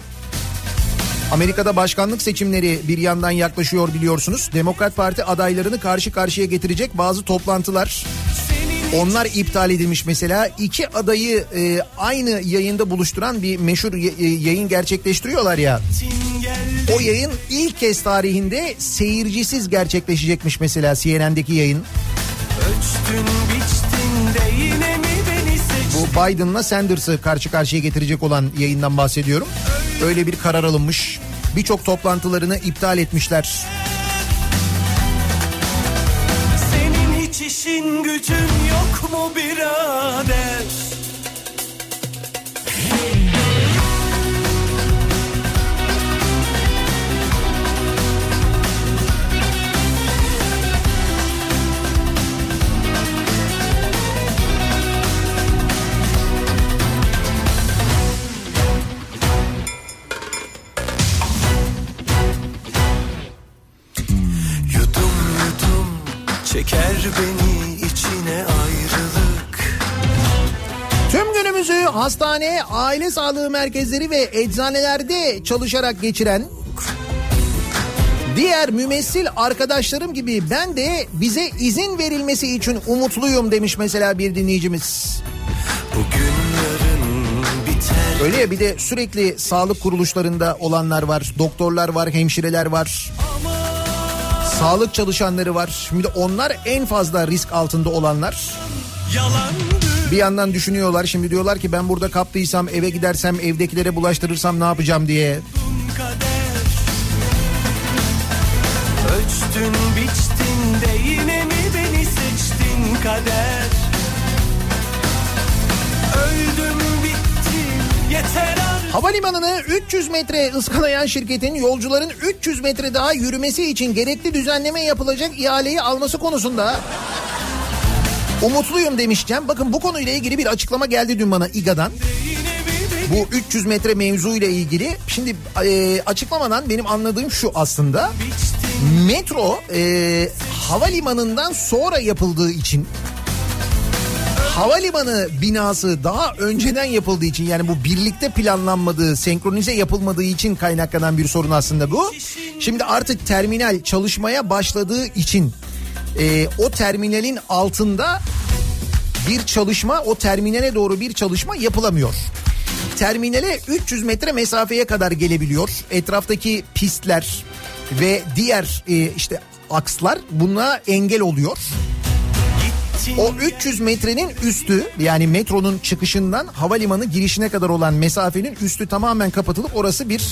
S2: Amerika'da başkanlık seçimleri bir yandan yaklaşıyor biliyorsunuz. Demokrat Parti adaylarını karşı karşıya getirecek bazı toplantılar. Onlar iptal edilmiş mesela. iki adayı e, aynı yayında buluşturan bir meşhur e, yayın gerçekleştiriyorlar ya. O yayın ilk kez tarihinde seyircisiz gerçekleşecekmiş mesela CNN'deki yayın.
S3: Ölçtün biçtin de yine mi beni seçtin
S2: Bu Biden'la Sanders'ı karşı karşıya getirecek olan yayından bahsediyorum. Öyle bir karar alınmış. Birçok toplantılarını iptal etmişler.
S3: İşin gücün yok mu birader
S2: hastane, aile sağlığı merkezleri ve eczanelerde çalışarak geçiren diğer mümessil arkadaşlarım gibi ben de bize izin verilmesi için umutluyum demiş mesela bir dinleyicimiz. Öyle ya bir de sürekli sağlık kuruluşlarında olanlar var, doktorlar var, hemşireler var. Sağlık çalışanları var. Şimdi onlar en fazla risk altında olanlar.
S3: yalandı
S2: Bir yandan düşünüyorlar şimdi diyorlar ki ben burada kaptıysam eve gidersem evdekilere bulaştırırsam ne yapacağım diye.
S3: Ölçtün biçtin de yine mi beni seçtin kader Öldüm bittim yeter artık
S2: Havalimanını 300 metre ıskalayan şirketin yolcuların 300 metre daha yürümesi için gerekli düzenleme yapılacak ihaleyi alması konusunda umutluyum demişken bakın bu konuyla ilgili bir açıklama geldi dün bana İGA'dan. Bu 300 metre mevzuyla ilgili şimdi e, açıklamadan benim anladığım şu aslında metro e, havalimanından sonra yapıldığı için havalimanı binası daha önceden yapıldığı için yani bu birlikte planlanmadığı, senkronize yapılmadığı için kaynaklanan bir sorun aslında bu. Şimdi artık terminal çalışmaya başladığı için e, o terminalin altında bir çalışma, o terminale doğru bir çalışma yapılamıyor. Terminale 300 metre mesafeye kadar gelebiliyor. Etraftaki pistler ve diğer e, işte akslar buna engel oluyor. O 300 metrenin üstü yani metronun çıkışından havalimanı girişine kadar olan mesafenin üstü tamamen kapatılıp orası bir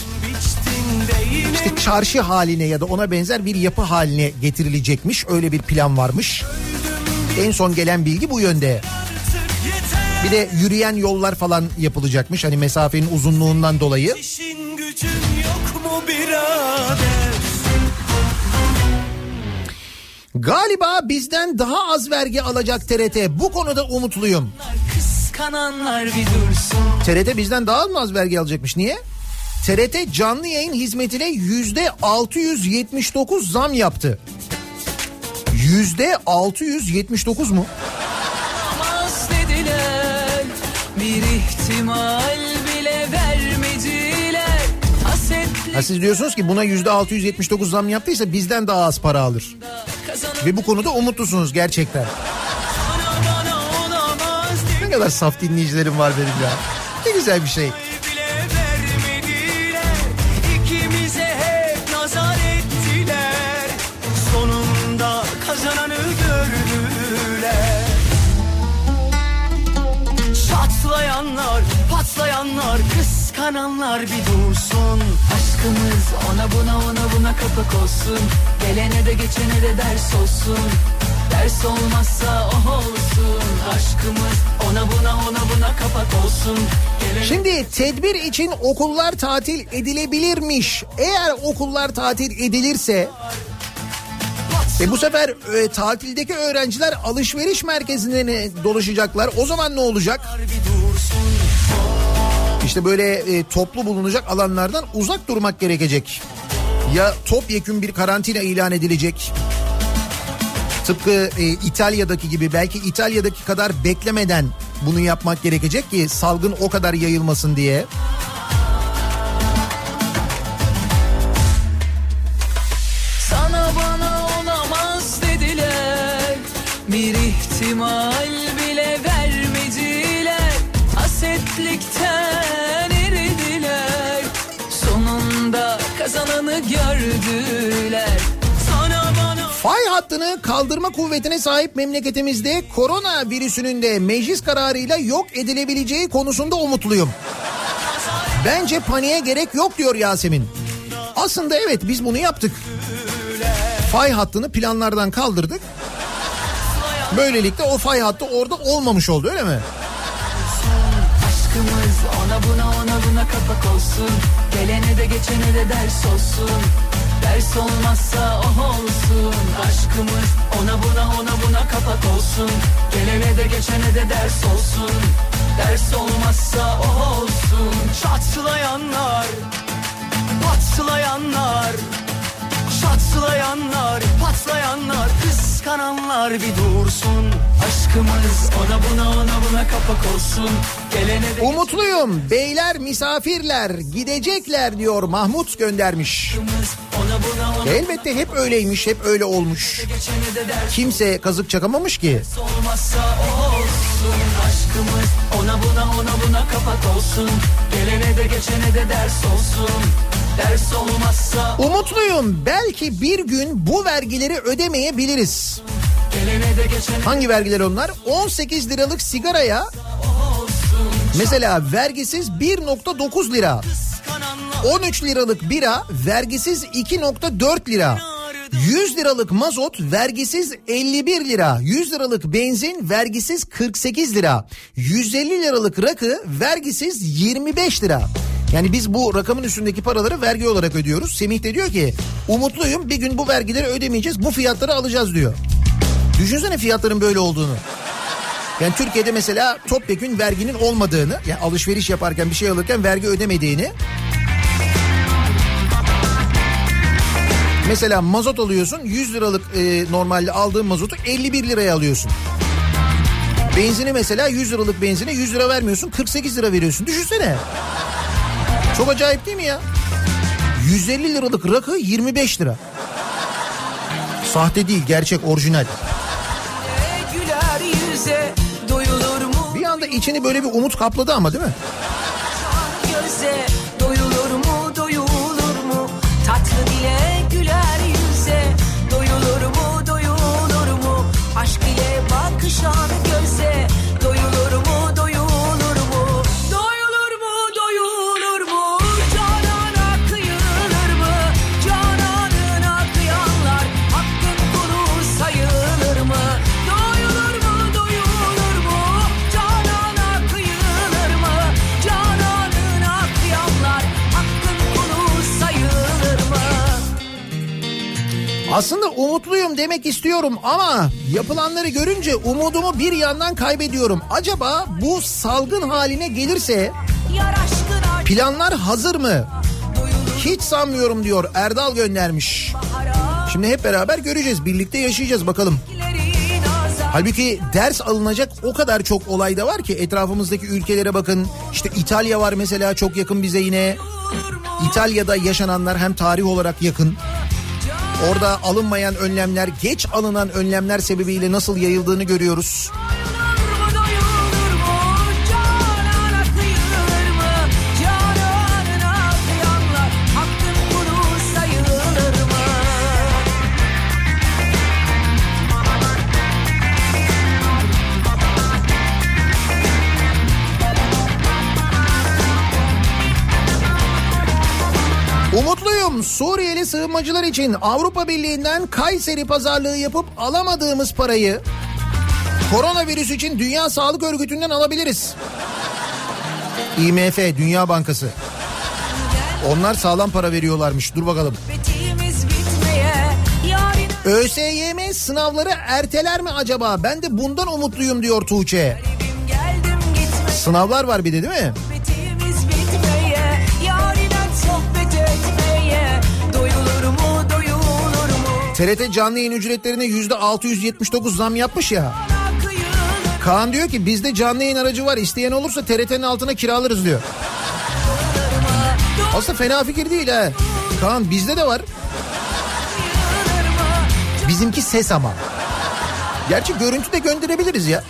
S2: işte çarşı haline ya da ona benzer bir yapı haline getirilecekmiş. Öyle bir plan varmış. En son gelen bilgi bu yönde. Bir de yürüyen yollar falan yapılacakmış hani mesafenin uzunluğundan dolayı.
S3: İşin gücün yok mu birader
S2: Galiba bizden daha az vergi alacak TRT. Bu konuda umutluyum. TRT bizden daha mı az vergi alacakmış? Niye? TRT canlı yayın hizmetine yüzde 679 zam yaptı. Yüzde 679 mu?
S1: Dediler Bir ihtimal bile vermediler Hasetli
S2: Ha siz diyorsunuz ki buna yüzde 679 zam yaptıysa bizden daha az para alır. Ve bu konuda umutlusunuz gerçekten.
S1: bana olamaz
S2: Ne kadar saf dinleyicilerim var benim ya. Ne güzel bir şey.
S3: Patlayanlar, kıskananlar bir dursun.
S1: Aşkımız ona buna ona buna kapak olsun. Gelene de geçene de ders olsun. Ders olmazsa oh olsun. Aşkımız ona buna ona buna kapak olsun.
S2: Şimdi tedbir için okullar tatil edilebilirmiş. Eğer okullar tatil edilirse e bu sefer e, tatildeki öğrenciler alışveriş merkezine dolaşacaklar. O zaman ne olacak? İşte böyle e, toplu bulunacak alanlardan uzak durmak gerekecek. Ya topyekün bir karantina ilan edilecek. Tıpkı e, İtalya'daki gibi belki İtalya'daki kadar beklemeden bunu yapmak gerekecek ki salgın o kadar yayılmasın diye.
S1: İhtimal bile vermediler Hasetlikten eridiler Sonunda
S3: kazananı gördüler
S2: Fay hattını kaldırma kuvvetine sahip memleketimizde korona virüsünün de meclis kararıyla yok edilebileceği konusunda umutluyum. Bence paniğe gerek yok diyor Yasemin. Aslında evet biz bunu yaptık. Fay hattını planlardan kaldırdık. Böylelikle o fay hattı orada olmamış oldu öyle mi?
S3: Aşkımız ona buna ona buna kapak olsun. Gelene de geçene de ders olsun. Ders olmazsa oh olsun. Aşkımız ona buna ona buna kapak olsun. Gelene de geçene de ders olsun. Ders olmazsa oh olsun. Çatlayanlar Patlayanlar. Çatlayanlar, patlayanlar, kıskananlar bir dursun. Aşkımız ona buna ona buna kapak olsun. Gelene de
S2: Umutluyum. Beyler misafirler gidecekler diyor Mahmut göndermiş.
S3: ona buna ona
S2: Elbette hep öyleymiş, hep öyle olmuş. Kimse kazık çakamamış ki.
S3: olmazsa olsun. Aşkımız ona buna ona buna kapak olsun. Gelene de geçene de ders olsun. Ders olmazsa
S2: Umutluyum. Belki bir gün bu vergileri ödemeyebiliriz. Hangi vergiler onlar? 18 liralık sigaraya mesela vergisiz 1.9 lira. 13 liralık bira vergisiz 2.4 lira. 100 liralık mazot vergisiz 51 lira. 100 liralık benzin vergisiz 48 lira. 150 liralık rakı vergisiz 25 lira. Yani biz bu rakamın üstündeki paraları vergi olarak ödüyoruz. Semih de diyor ki umutluyum bir gün bu vergileri ödemeyeceğiz bu fiyatları alacağız diyor. Düşünsene fiyatların böyle olduğunu. Yani Türkiye'de mesela topyekün verginin olmadığını, yani alışveriş yaparken bir şey alırken vergi ödemediğini. Mesela mazot alıyorsun 100 liralık e, normalde aldığın mazotu 51 liraya alıyorsun. Benzini mesela 100 liralık benzine 100 lira vermiyorsun 48 lira veriyorsun. Düşünsene. Çok acayip değil mi ya? 150 liralık rakı 25 lira. Sahte değil gerçek orijinal. Bir anda içini böyle bir umut kapladı ama değil mi? Aslında umutluyum demek istiyorum ama yapılanları görünce umudumu bir yandan kaybediyorum. Acaba bu salgın haline gelirse planlar hazır mı? Hiç sanmıyorum diyor Erdal göndermiş. Şimdi hep beraber göreceğiz, birlikte yaşayacağız bakalım. Halbuki ders alınacak o kadar çok olay da var ki etrafımızdaki ülkelere bakın. İşte İtalya var mesela çok yakın bize yine. İtalya'da yaşananlar hem tarih olarak yakın. Orada alınmayan önlemler, geç alınan önlemler sebebiyle nasıl yayıldığını görüyoruz. Sığınmacılar için Avrupa Birliği'nden Kayseri pazarlığı yapıp alamadığımız parayı koronavirüs için Dünya Sağlık Örgütü'nden alabiliriz. IMF Dünya Bankası. Onlar sağlam para veriyorlarmış. Dur bakalım. ÖSYM sınavları erteler mi acaba? Ben de bundan umutluyum diyor Tuğçe. Sınavlar var bir de değil mi? TRT canlı yayın ücretlerine yüzde 679 zam yapmış ya. Kaan diyor ki bizde canlı yayın aracı var. İsteyen olursa TRT'nin altına kiralarız diyor. Aslında fena fikir değil ha. Kaan bizde de var. Bizimki ses ama. Gerçi görüntü de gönderebiliriz ya.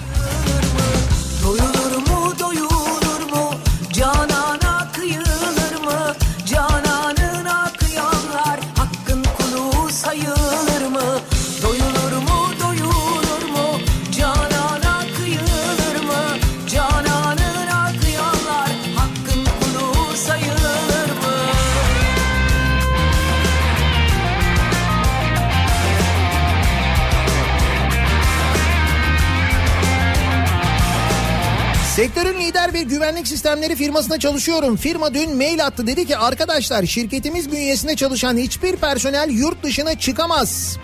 S2: Lider bir güvenlik sistemleri firmasında çalışıyorum. Firma dün mail attı dedi ki arkadaşlar şirketimiz bünyesinde çalışan hiçbir personel yurt dışına çıkamaz.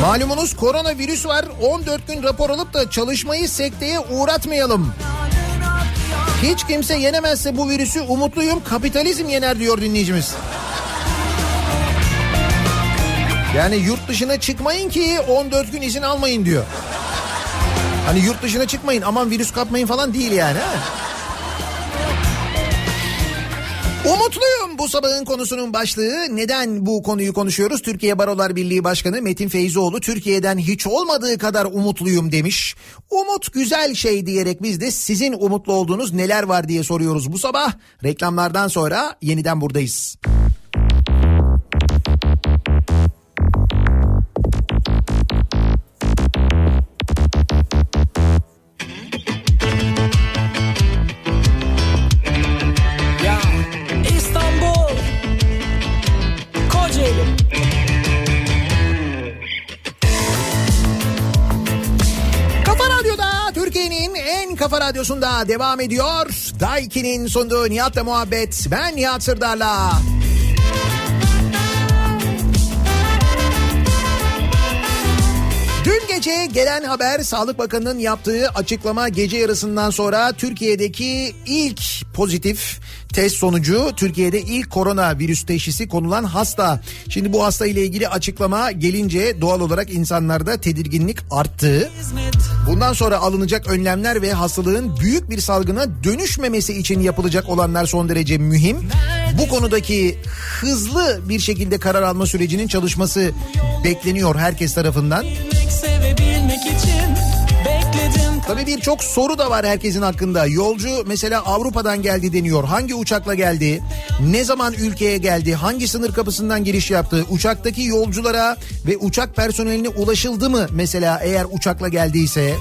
S2: Malumunuz koronavirüs var 14 gün rapor alıp da çalışmayı sekteye uğratmayalım. Hiç kimse yenemezse bu virüsü umutluyum kapitalizm yener diyor dinleyicimiz. Yani yurt dışına çıkmayın ki 14 gün izin almayın diyor. Hani yurt dışına çıkmayın aman virüs kapmayın falan değil yani. He? Umutluyum bu sabahın konusunun başlığı. Neden bu konuyu konuşuyoruz? Türkiye Barolar Birliği Başkanı Metin Feyzoğlu Türkiye'den hiç olmadığı kadar umutluyum demiş. Umut güzel şey diyerek biz de sizin umutlu olduğunuz neler var diye soruyoruz bu sabah. Reklamlardan sonra yeniden buradayız.
S7: Ya
S2: devam ediyor. Daiki'nin sunduğu Nihat'la muhabbet. Ben Nihat Sırdar'la. Dün gece gelen haber Sağlık Bakanı'nın yaptığı açıklama gece yarısından sonra Türkiye'deki ilk pozitif test sonucu Türkiye'de ilk korona virüs teşhisi konulan hasta. Şimdi bu hasta ile ilgili açıklama gelince doğal olarak insanlarda tedirginlik arttı. Bundan sonra alınacak önlemler ve hastalığın büyük bir salgına dönüşmemesi için yapılacak olanlar son derece mühim. Bu konudaki hızlı bir şekilde karar alma sürecinin çalışması bekleniyor herkes tarafından.
S7: Bekledim
S2: Tabii birçok soru da var herkesin hakkında. Yolcu mesela Avrupa'dan geldi deniyor. Hangi uçakla geldi? Ne zaman ülkeye geldi? Hangi sınır kapısından giriş yaptı? Uçaktaki yolculara ve uçak personeline ulaşıldı mı mesela eğer uçakla geldiyse?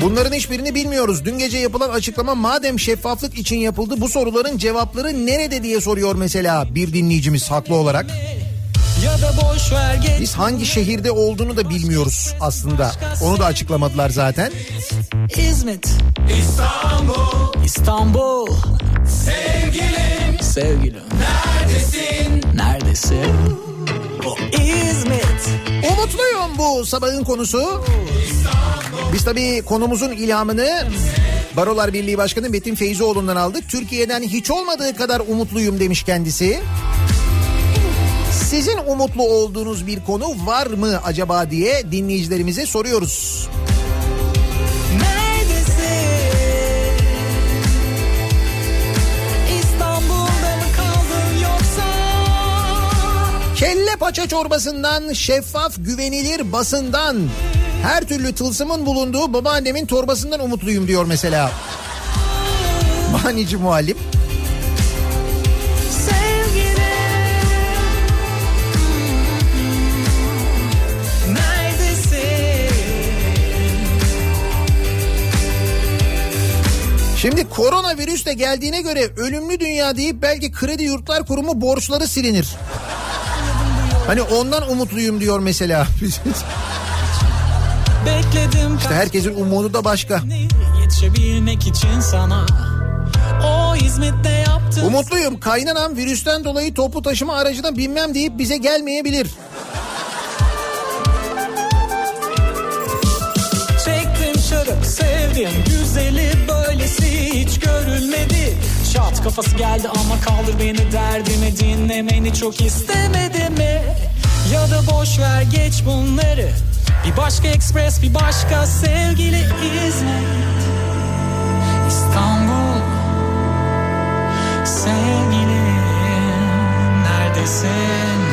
S2: Bunların hiçbirini bilmiyoruz. Dün gece yapılan açıklama madem şeffaflık için yapıldı bu soruların cevapları nerede diye soruyor mesela bir dinleyicimiz haklı olarak.
S7: Ya
S2: Biz hangi şehirde olduğunu da bilmiyoruz aslında. Onu da açıklamadılar zaten.
S7: İzmit İstanbul İstanbul Sevgilim Sevgilim Neredesin Neredesin O İzmit
S2: Umutluyum bu sabahın konusu. Biz tabii konumuzun ilhamını Barolar Birliği Başkanı Metin Feyzoğlu'ndan aldık. Türkiye'den hiç olmadığı kadar umutluyum demiş kendisi. Sizin umutlu olduğunuz bir konu var mı acaba diye dinleyicilerimize soruyoruz. Kelle paça çorbasından, şeffaf güvenilir basından, her türlü tılsımın bulunduğu babaannemin torbasından umutluyum diyor mesela. Manici muallim. Şimdi koronavirüs de geldiğine göre ölümlü dünya deyip belki kredi yurtlar kurumu borçları silinir. Hani ondan umutluyum diyor mesela.
S7: Bekledim
S2: İşte herkesin umudu da başka.
S7: Yetişebilmek için sana O hizmette yaptım
S2: Umutluyum kaynanam virüsten dolayı toplu taşıma aracına binmem deyip bize gelmeyebilir.
S7: Çektim şarap sevdim Güzeli böylesi hiç görülmedi Şat kafası geldi ama kaldır beni derdimi Dinlemeni çok istemedi mi? Ya da boş ver geç bunları. Bir başka ekspres bir başka sevgili İzmit İstanbul Sevgilim neredesin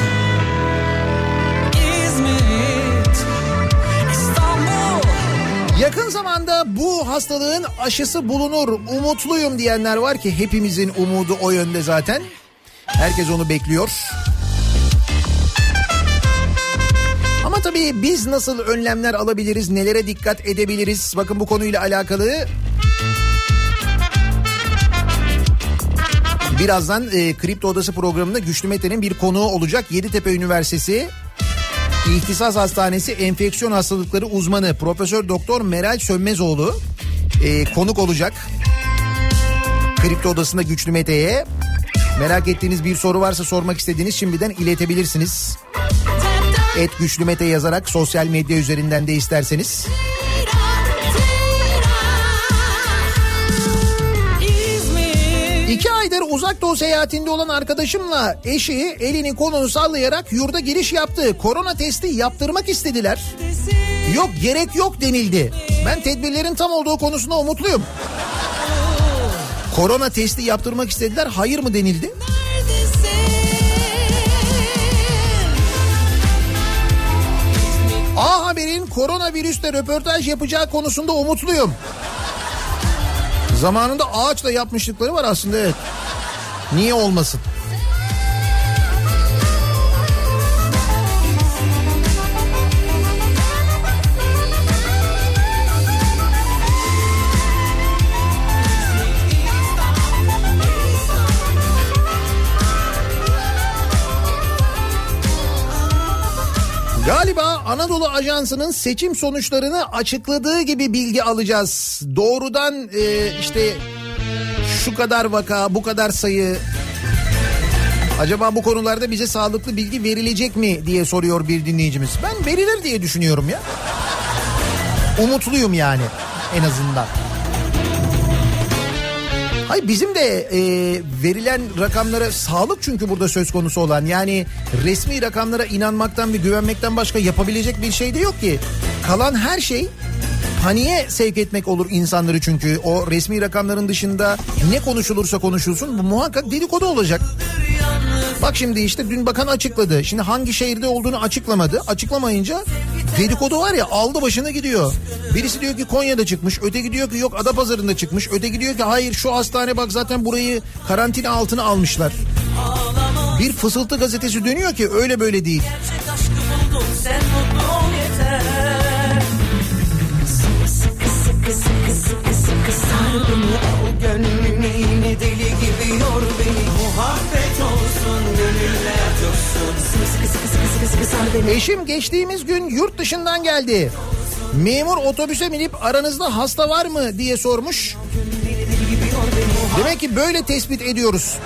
S2: Yakın zamanda bu hastalığın aşısı bulunur umutluyum diyenler var ki hepimizin umudu o yönde zaten. Herkes onu bekliyor. Ama tabii biz nasıl önlemler alabiliriz, nelere dikkat edebiliriz? Bakın bu konuyla alakalı Birazdan e, Kripto Odası programında Güçlü Mete'nin bir konuğu olacak. Yeditepe Üniversitesi İhtisas Hastanesi Enfeksiyon Hastalıkları uzmanı Profesör Doktor Meral Sönmezoğlu e, konuk olacak. Kripto Odası'nda Güçlü Mete'ye. Merak ettiğiniz bir soru varsa sormak istediğiniz şimdiden iletebilirsiniz. Et Güçlü Mete yazarak sosyal medya üzerinden de isterseniz. Uzak doğu seyahatinde olan arkadaşımla eşi elini kolunu sallayarak yurda giriş yaptı. Korona testi yaptırmak istediler. Yok gerek yok denildi. Ben tedbirlerin tam olduğu konusunda umutluyum. Korona testi yaptırmak istediler hayır mı denildi? A Haber'in koronavirüste röportaj yapacağı konusunda umutluyum. Zamanında ağaçla yapmışlıkları var aslında evet. Niye olmasın? Galiba Anadolu Ajansı'nın seçim sonuçlarını açıkladığı gibi bilgi alacağız. Doğrudan e, işte şu kadar vaka, bu kadar sayı. Acaba bu konularda bize sağlıklı bilgi verilecek mi diye soruyor bir dinleyicimiz. Ben verilir diye düşünüyorum ya. Umutluyum yani en azından. Hayır bizim de e, verilen rakamlara sağlık çünkü burada söz konusu olan yani resmi rakamlara inanmaktan ve güvenmekten başka yapabilecek bir şey de yok ki. Kalan her şey paniğe sevk etmek olur insanları çünkü o resmi rakamların dışında ne konuşulursa konuşulsun bu muhakkak dedikodu olacak. Bak şimdi işte dün bakan açıkladı. Şimdi hangi şehirde olduğunu açıklamadı. Açıklamayınca dedikodu var ya aldı başına gidiyor. Birisi diyor ki Konya'da çıkmış. Öteki diyor ki yok Adapazarı'nda çıkmış. Öteki diyor ki hayır şu hastane bak zaten burayı karantina altına almışlar. Bir fısıltı gazetesi dönüyor ki öyle böyle değil.
S3: Gönlünü yine deli gibi yor beni Muhabbet olsun gönüller coşsun Sıkı sıkı sıkı sıkı sıkı sar beni
S2: Eşim geçtiğimiz gün yurt dışından geldi. Memur otobüse binip aranızda hasta var mı diye sormuş. Demek ki böyle tespit ediyoruz.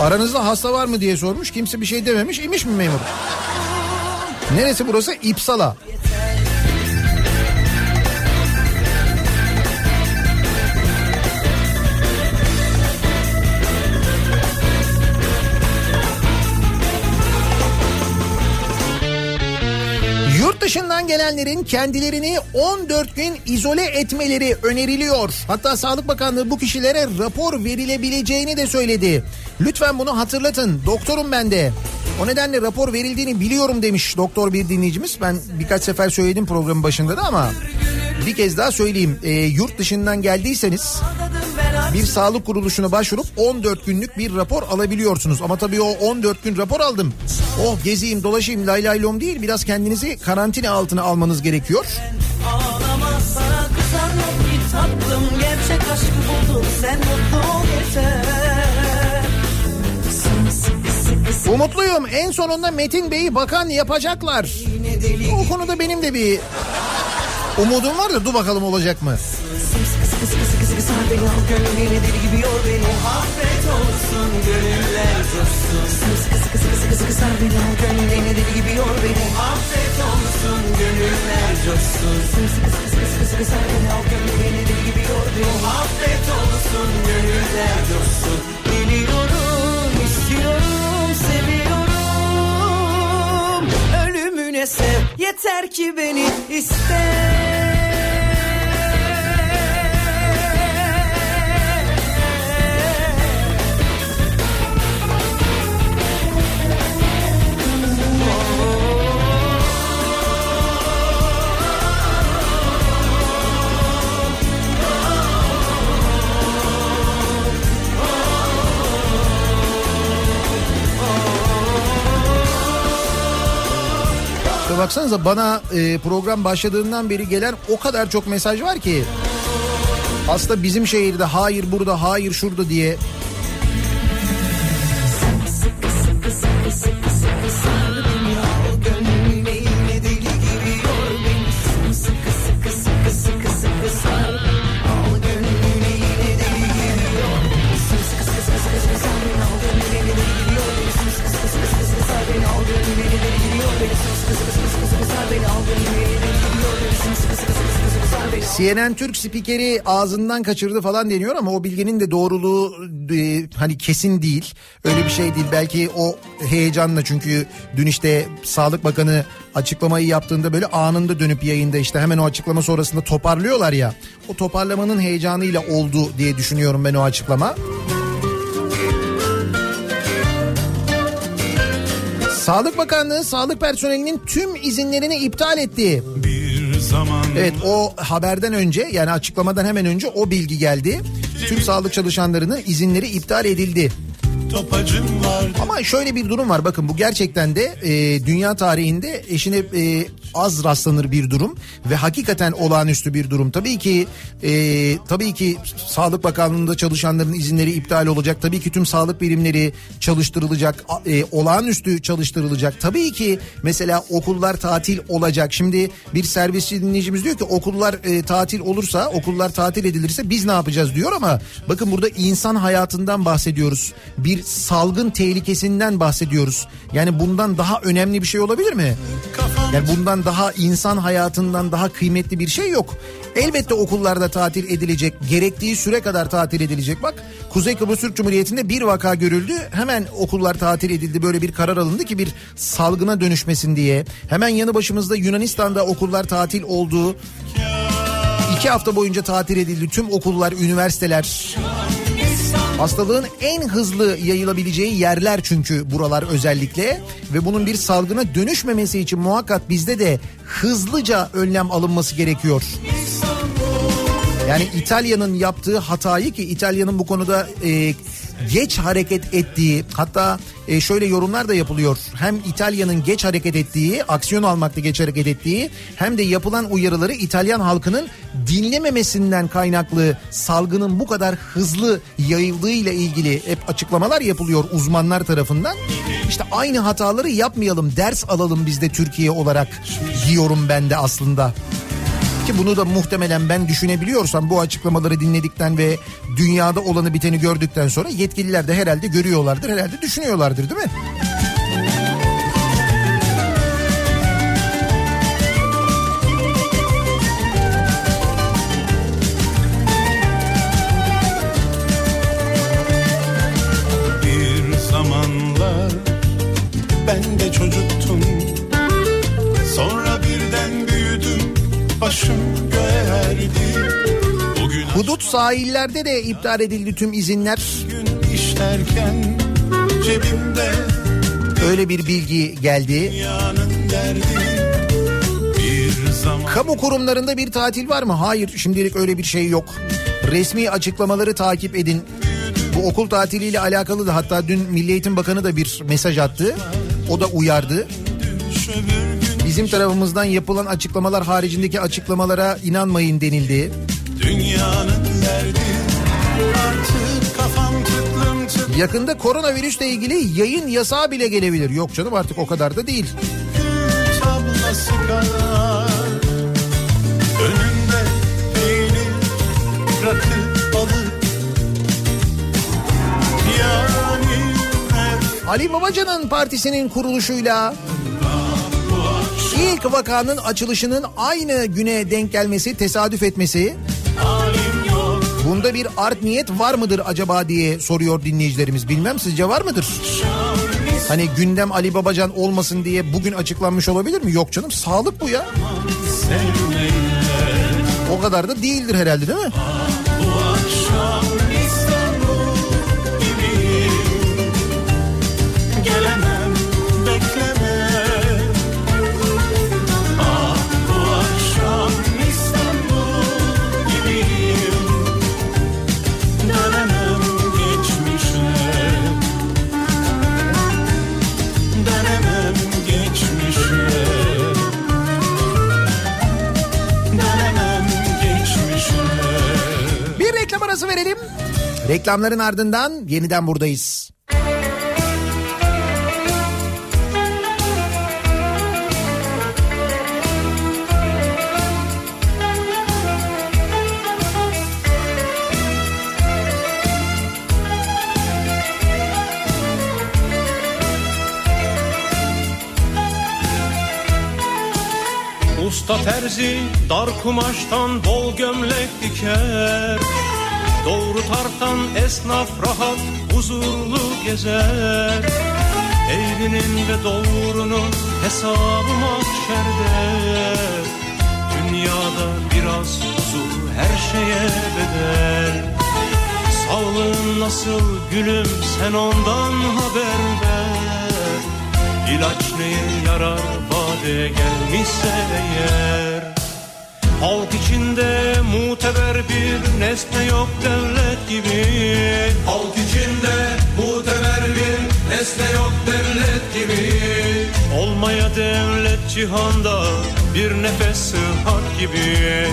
S2: Aranızda hasta var mı diye sormuş. Kimse bir şey dememiş. İmiş mi memur? Neresi burası? İpsala. Yurt dışından gelenlerin kendilerini 14 gün izole etmeleri öneriliyor. Hatta Sağlık Bakanlığı bu kişilere rapor verilebileceğini de söyledi. Lütfen bunu hatırlatın. Doktorum ben de. O nedenle rapor verildiğini biliyorum demiş doktor bir dinleyicimiz. Ben birkaç sefer söyledim programın başında da ama bir kez daha söyleyeyim. E, yurt dışından geldiyseniz bir sağlık kuruluşuna başvurup 14 günlük bir rapor alabiliyorsunuz. Ama tabii o 14 gün rapor aldım. Oh gezeyim dolaşayım lay lay lom değil. Biraz kendinizi karantina altına almanız gerekiyor.
S3: Tatlım Gerçek aşkı buldum sen mutlu ol yeter
S2: Umutluyum en sonunda Metin Bey'i bakan yapacaklar. O konuda benim de bir umudum var da dur bakalım olacak mı?
S3: Sıkı sıkı sıkı sıkı sar beni al gönlünü deli gibi yor beni. Muhabbet olsun gönüller coşsun Sıkı sıkı sıkı sıkı sıkı sar beni al gönlünü deli gibi yor beni. Muhabbet olsun gönüller coşsun Sıkı sıkı sıkı sıkı sıkı sıkı sar beni al gönlünü deli gibi yor beni. Muhabbet olsun gönüller coşsun Biliyorum istiyorum seviyorum. Ölümüne sev. Yeter ki beni iste
S2: İşte baksanıza bana e, program başladığından beri gelen o kadar çok mesaj var ki. Aslında bizim şehirde hayır burada hayır şurada diye. CNN Türk spikeri ağzından kaçırdı falan deniyor ama o bilginin de doğruluğu e, hani kesin değil. Öyle bir şey değil. Belki o heyecanla çünkü dün işte Sağlık Bakanı açıklamayı yaptığında böyle anında dönüp yayında işte hemen o açıklama sonrasında toparlıyorlar ya. O toparlamanın heyecanıyla oldu diye düşünüyorum ben o açıklama. Sağlık Bakanlığı sağlık personelinin tüm izinlerini iptal etti.
S5: Bir
S2: Evet o haberden önce yani açıklamadan hemen önce o bilgi geldi. Tüm sağlık çalışanlarının izinleri iptal edildi.
S5: Topacım var
S2: Ama şöyle bir durum var bakın bu gerçekten de e, dünya tarihinde eşine e, az rastlanır bir durum ve hakikaten olağanüstü bir durum. Tabii ki e, tabii ki Sağlık Bakanlığı'nda çalışanların izinleri iptal olacak. Tabii ki tüm sağlık birimleri çalıştırılacak, e, olağanüstü çalıştırılacak. Tabii ki mesela okullar tatil olacak. Şimdi bir servisçi dinleyicimiz diyor ki okullar e, tatil olursa, okullar tatil edilirse biz ne yapacağız diyor ama bakın burada insan hayatından bahsediyoruz. Bir salgın tehlikesinden bahsediyoruz. Yani bundan daha önemli bir şey olabilir mi? Yani bundan daha insan hayatından daha kıymetli bir şey yok. Elbette okullarda tatil edilecek. Gerektiği süre kadar tatil edilecek. Bak Kuzey Kıbrıs Türk Cumhuriyeti'nde bir vaka görüldü. Hemen okullar tatil edildi. Böyle bir karar alındı ki bir salgına dönüşmesin diye. Hemen yanı başımızda Yunanistan'da okullar tatil oldu. İki hafta boyunca tatil edildi. Tüm okullar, üniversiteler. Hastalığın en hızlı yayılabileceği yerler çünkü buralar özellikle ve bunun bir salgına dönüşmemesi için muhakkak bizde de hızlıca önlem alınması gerekiyor. Yani İtalya'nın yaptığı hatayı ki İtalya'nın bu konuda e, geç hareket ettiği hatta e, şöyle yorumlar da yapılıyor. Hem İtalya'nın geç hareket ettiği, aksiyon almakta geç hareket ettiği hem de yapılan uyarıları İtalyan halkının dinlememesinden kaynaklı salgının bu kadar hızlı yayıldığı ile ilgili hep açıklamalar yapılıyor uzmanlar tarafından. İşte aynı hataları yapmayalım, ders alalım biz de Türkiye olarak diyorum ben de aslında. Ki bunu da muhtemelen ben düşünebiliyorsam bu açıklamaları dinledikten ve dünyada olanı biteni gördükten sonra yetkililer de herhalde görüyorlardır, herhalde düşünüyorlardır değil mi? Sahillerde de iptal edildi tüm izinler.
S5: işlerken cebimde
S2: Öyle bir bilgi geldi.
S5: derdi Bir
S2: Kamu kurumlarında bir tatil var mı? Hayır şimdilik öyle bir şey yok. Resmi açıklamaları takip edin. Bu okul tatiliyle alakalı da hatta dün Milli Eğitim Bakanı da bir mesaj attı. O da uyardı. Bizim tarafımızdan yapılan açıklamalar haricindeki açıklamalara inanmayın denildi.
S5: dünyanın
S2: Yakında koronavirüsle ilgili yayın yasağı bile gelebilir. Yok canım artık o kadar da değil.
S5: kadar Önünde peynir, rakı, balık Yani her
S2: Ali Babacan'ın partisinin kuruluşuyla ilk vakanın açılışının aynı güne denk gelmesi, tesadüf etmesi
S5: yok
S2: bunda bir art niyet var mıdır acaba diye soruyor dinleyicilerimiz. Bilmem sizce var mıdır? Hani gündem Ali Babacan olmasın diye bugün açıklanmış olabilir mi? Yok canım sağlık bu ya. O kadar da değildir herhalde değil mi? Reklamların ardından yeniden buradayız.
S8: Usta terzi dar kumaştan bol gömlek diker Doğru tartan esnaf rahat huzurlu gezer. Eğrinin ve doğrunun hesabı mahşerde. Dünyada biraz huzur her şeye bedel. Sağlığın nasıl gülüm sen ondan haber ver. İlaç neye yarar vade gelmişse eğer Halk içinde muteber bir nesne yok devlet gibi. Halk içinde muteber bir nesne yok devlet gibi. Olmaya devlet cihanda bir nefes sıhhat gibi.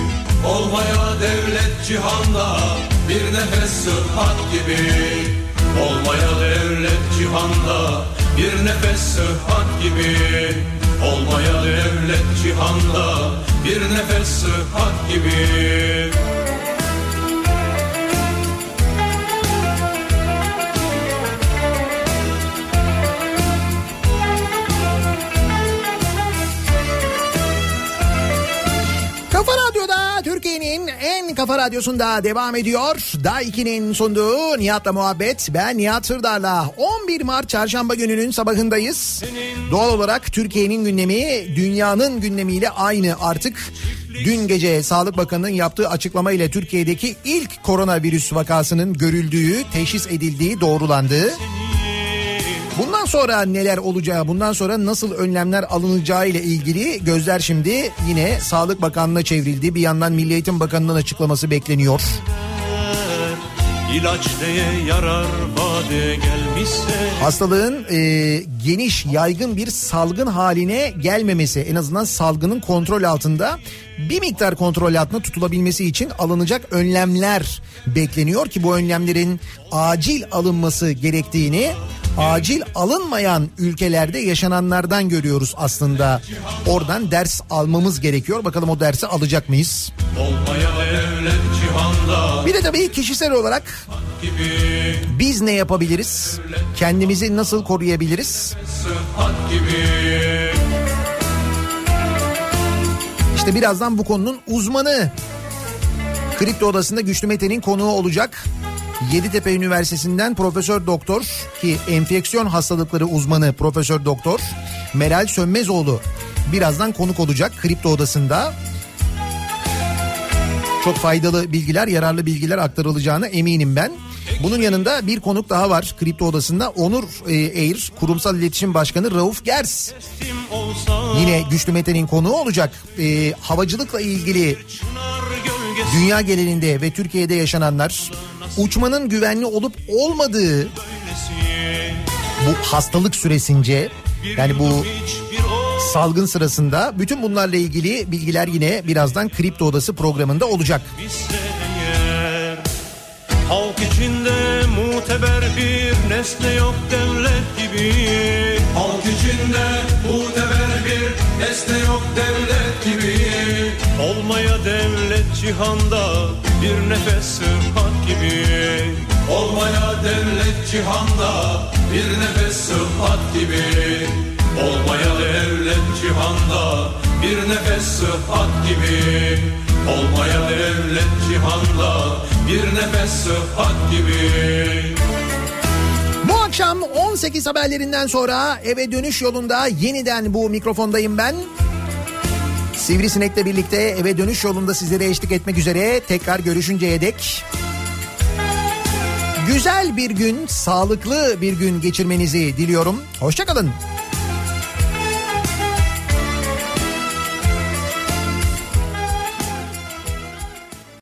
S8: Olmaya devlet cihanda bir nefes sıhhat gibi. Olmaya devlet cihanda bir nefes sıhhat gibi. Olmaya devlet cihanda bir nefes sıhhat gibi
S2: kafa radyosunda devam ediyor. Daha 2'nin sunduğu Nihat'la muhabbet. Ben Nihat Sırdar'la 11 Mart çarşamba gününün sabahındayız. Doğal olarak Türkiye'nin gündemi dünyanın gündemiyle aynı artık. Dün gece Sağlık Bakanı'nın yaptığı açıklama ile Türkiye'deki ilk koronavirüs vakasının görüldüğü, teşhis edildiği doğrulandı. Bundan sonra neler olacağı, bundan sonra nasıl önlemler alınacağı ile ilgili gözler şimdi yine Sağlık Bakanlığı'na çevrildi. Bir yandan Milli Eğitim Bakanı'nın açıklaması bekleniyor.
S8: İlaç neye yarar gelmişse
S2: Hastalığın e, geniş, yaygın bir salgın haline gelmemesi, en azından salgının kontrol altında bir miktar kontrol altında tutulabilmesi için alınacak önlemler bekleniyor ki bu önlemlerin acil alınması gerektiğini acil alınmayan ülkelerde yaşananlardan görüyoruz aslında. Oradan ders almamız gerekiyor. Bakalım o dersi alacak mıyız? Bir de tabii kişisel olarak biz ne yapabiliriz? Kendimizi nasıl koruyabiliriz? İşte birazdan bu konunun uzmanı Kripto Odası'nda Güçlü Mete'nin konuğu olacak. Yeditepe Üniversitesi'nden Profesör Doktor ki enfeksiyon hastalıkları uzmanı Profesör Doktor Meral Sönmezoğlu birazdan konuk olacak Kripto Odası'nda. Çok faydalı bilgiler, yararlı bilgiler aktarılacağına eminim ben. Bunun yanında bir konuk daha var Kripto Odası'nda. Onur e, Eğir, Kurumsal İletişim Başkanı Rauf Gers. Yine Güçlü Mete'nin konuğu olacak. E, havacılıkla ilgili dünya genelinde ve Türkiye'de yaşananlar, uçmanın güvenli olup olmadığı bu hastalık süresince yani bu salgın sırasında bütün bunlarla ilgili bilgiler yine birazdan Kripto Odası programında olacak.
S8: Halk muteber bir nesne yok devlet gibi. Halk içinde muteber bir nesne yok devlet gibi. Olmaya devlet cihanda bir nefes sıhhat gibi. Olmaya devlet cihanda bir nefes sıhhat gibi. Olmaya devlet cihanda bir nefes sıhhat gibi Olmaya devlet cihanda bir nefes sıhhat gibi
S2: Bu akşam 18 haberlerinden sonra eve dönüş yolunda yeniden bu mikrofondayım ben. Sivrisinek'le birlikte eve dönüş yolunda sizlere eşlik etmek üzere tekrar görüşünceye dek güzel bir gün, sağlıklı bir gün geçirmenizi diliyorum. Hoşçakalın.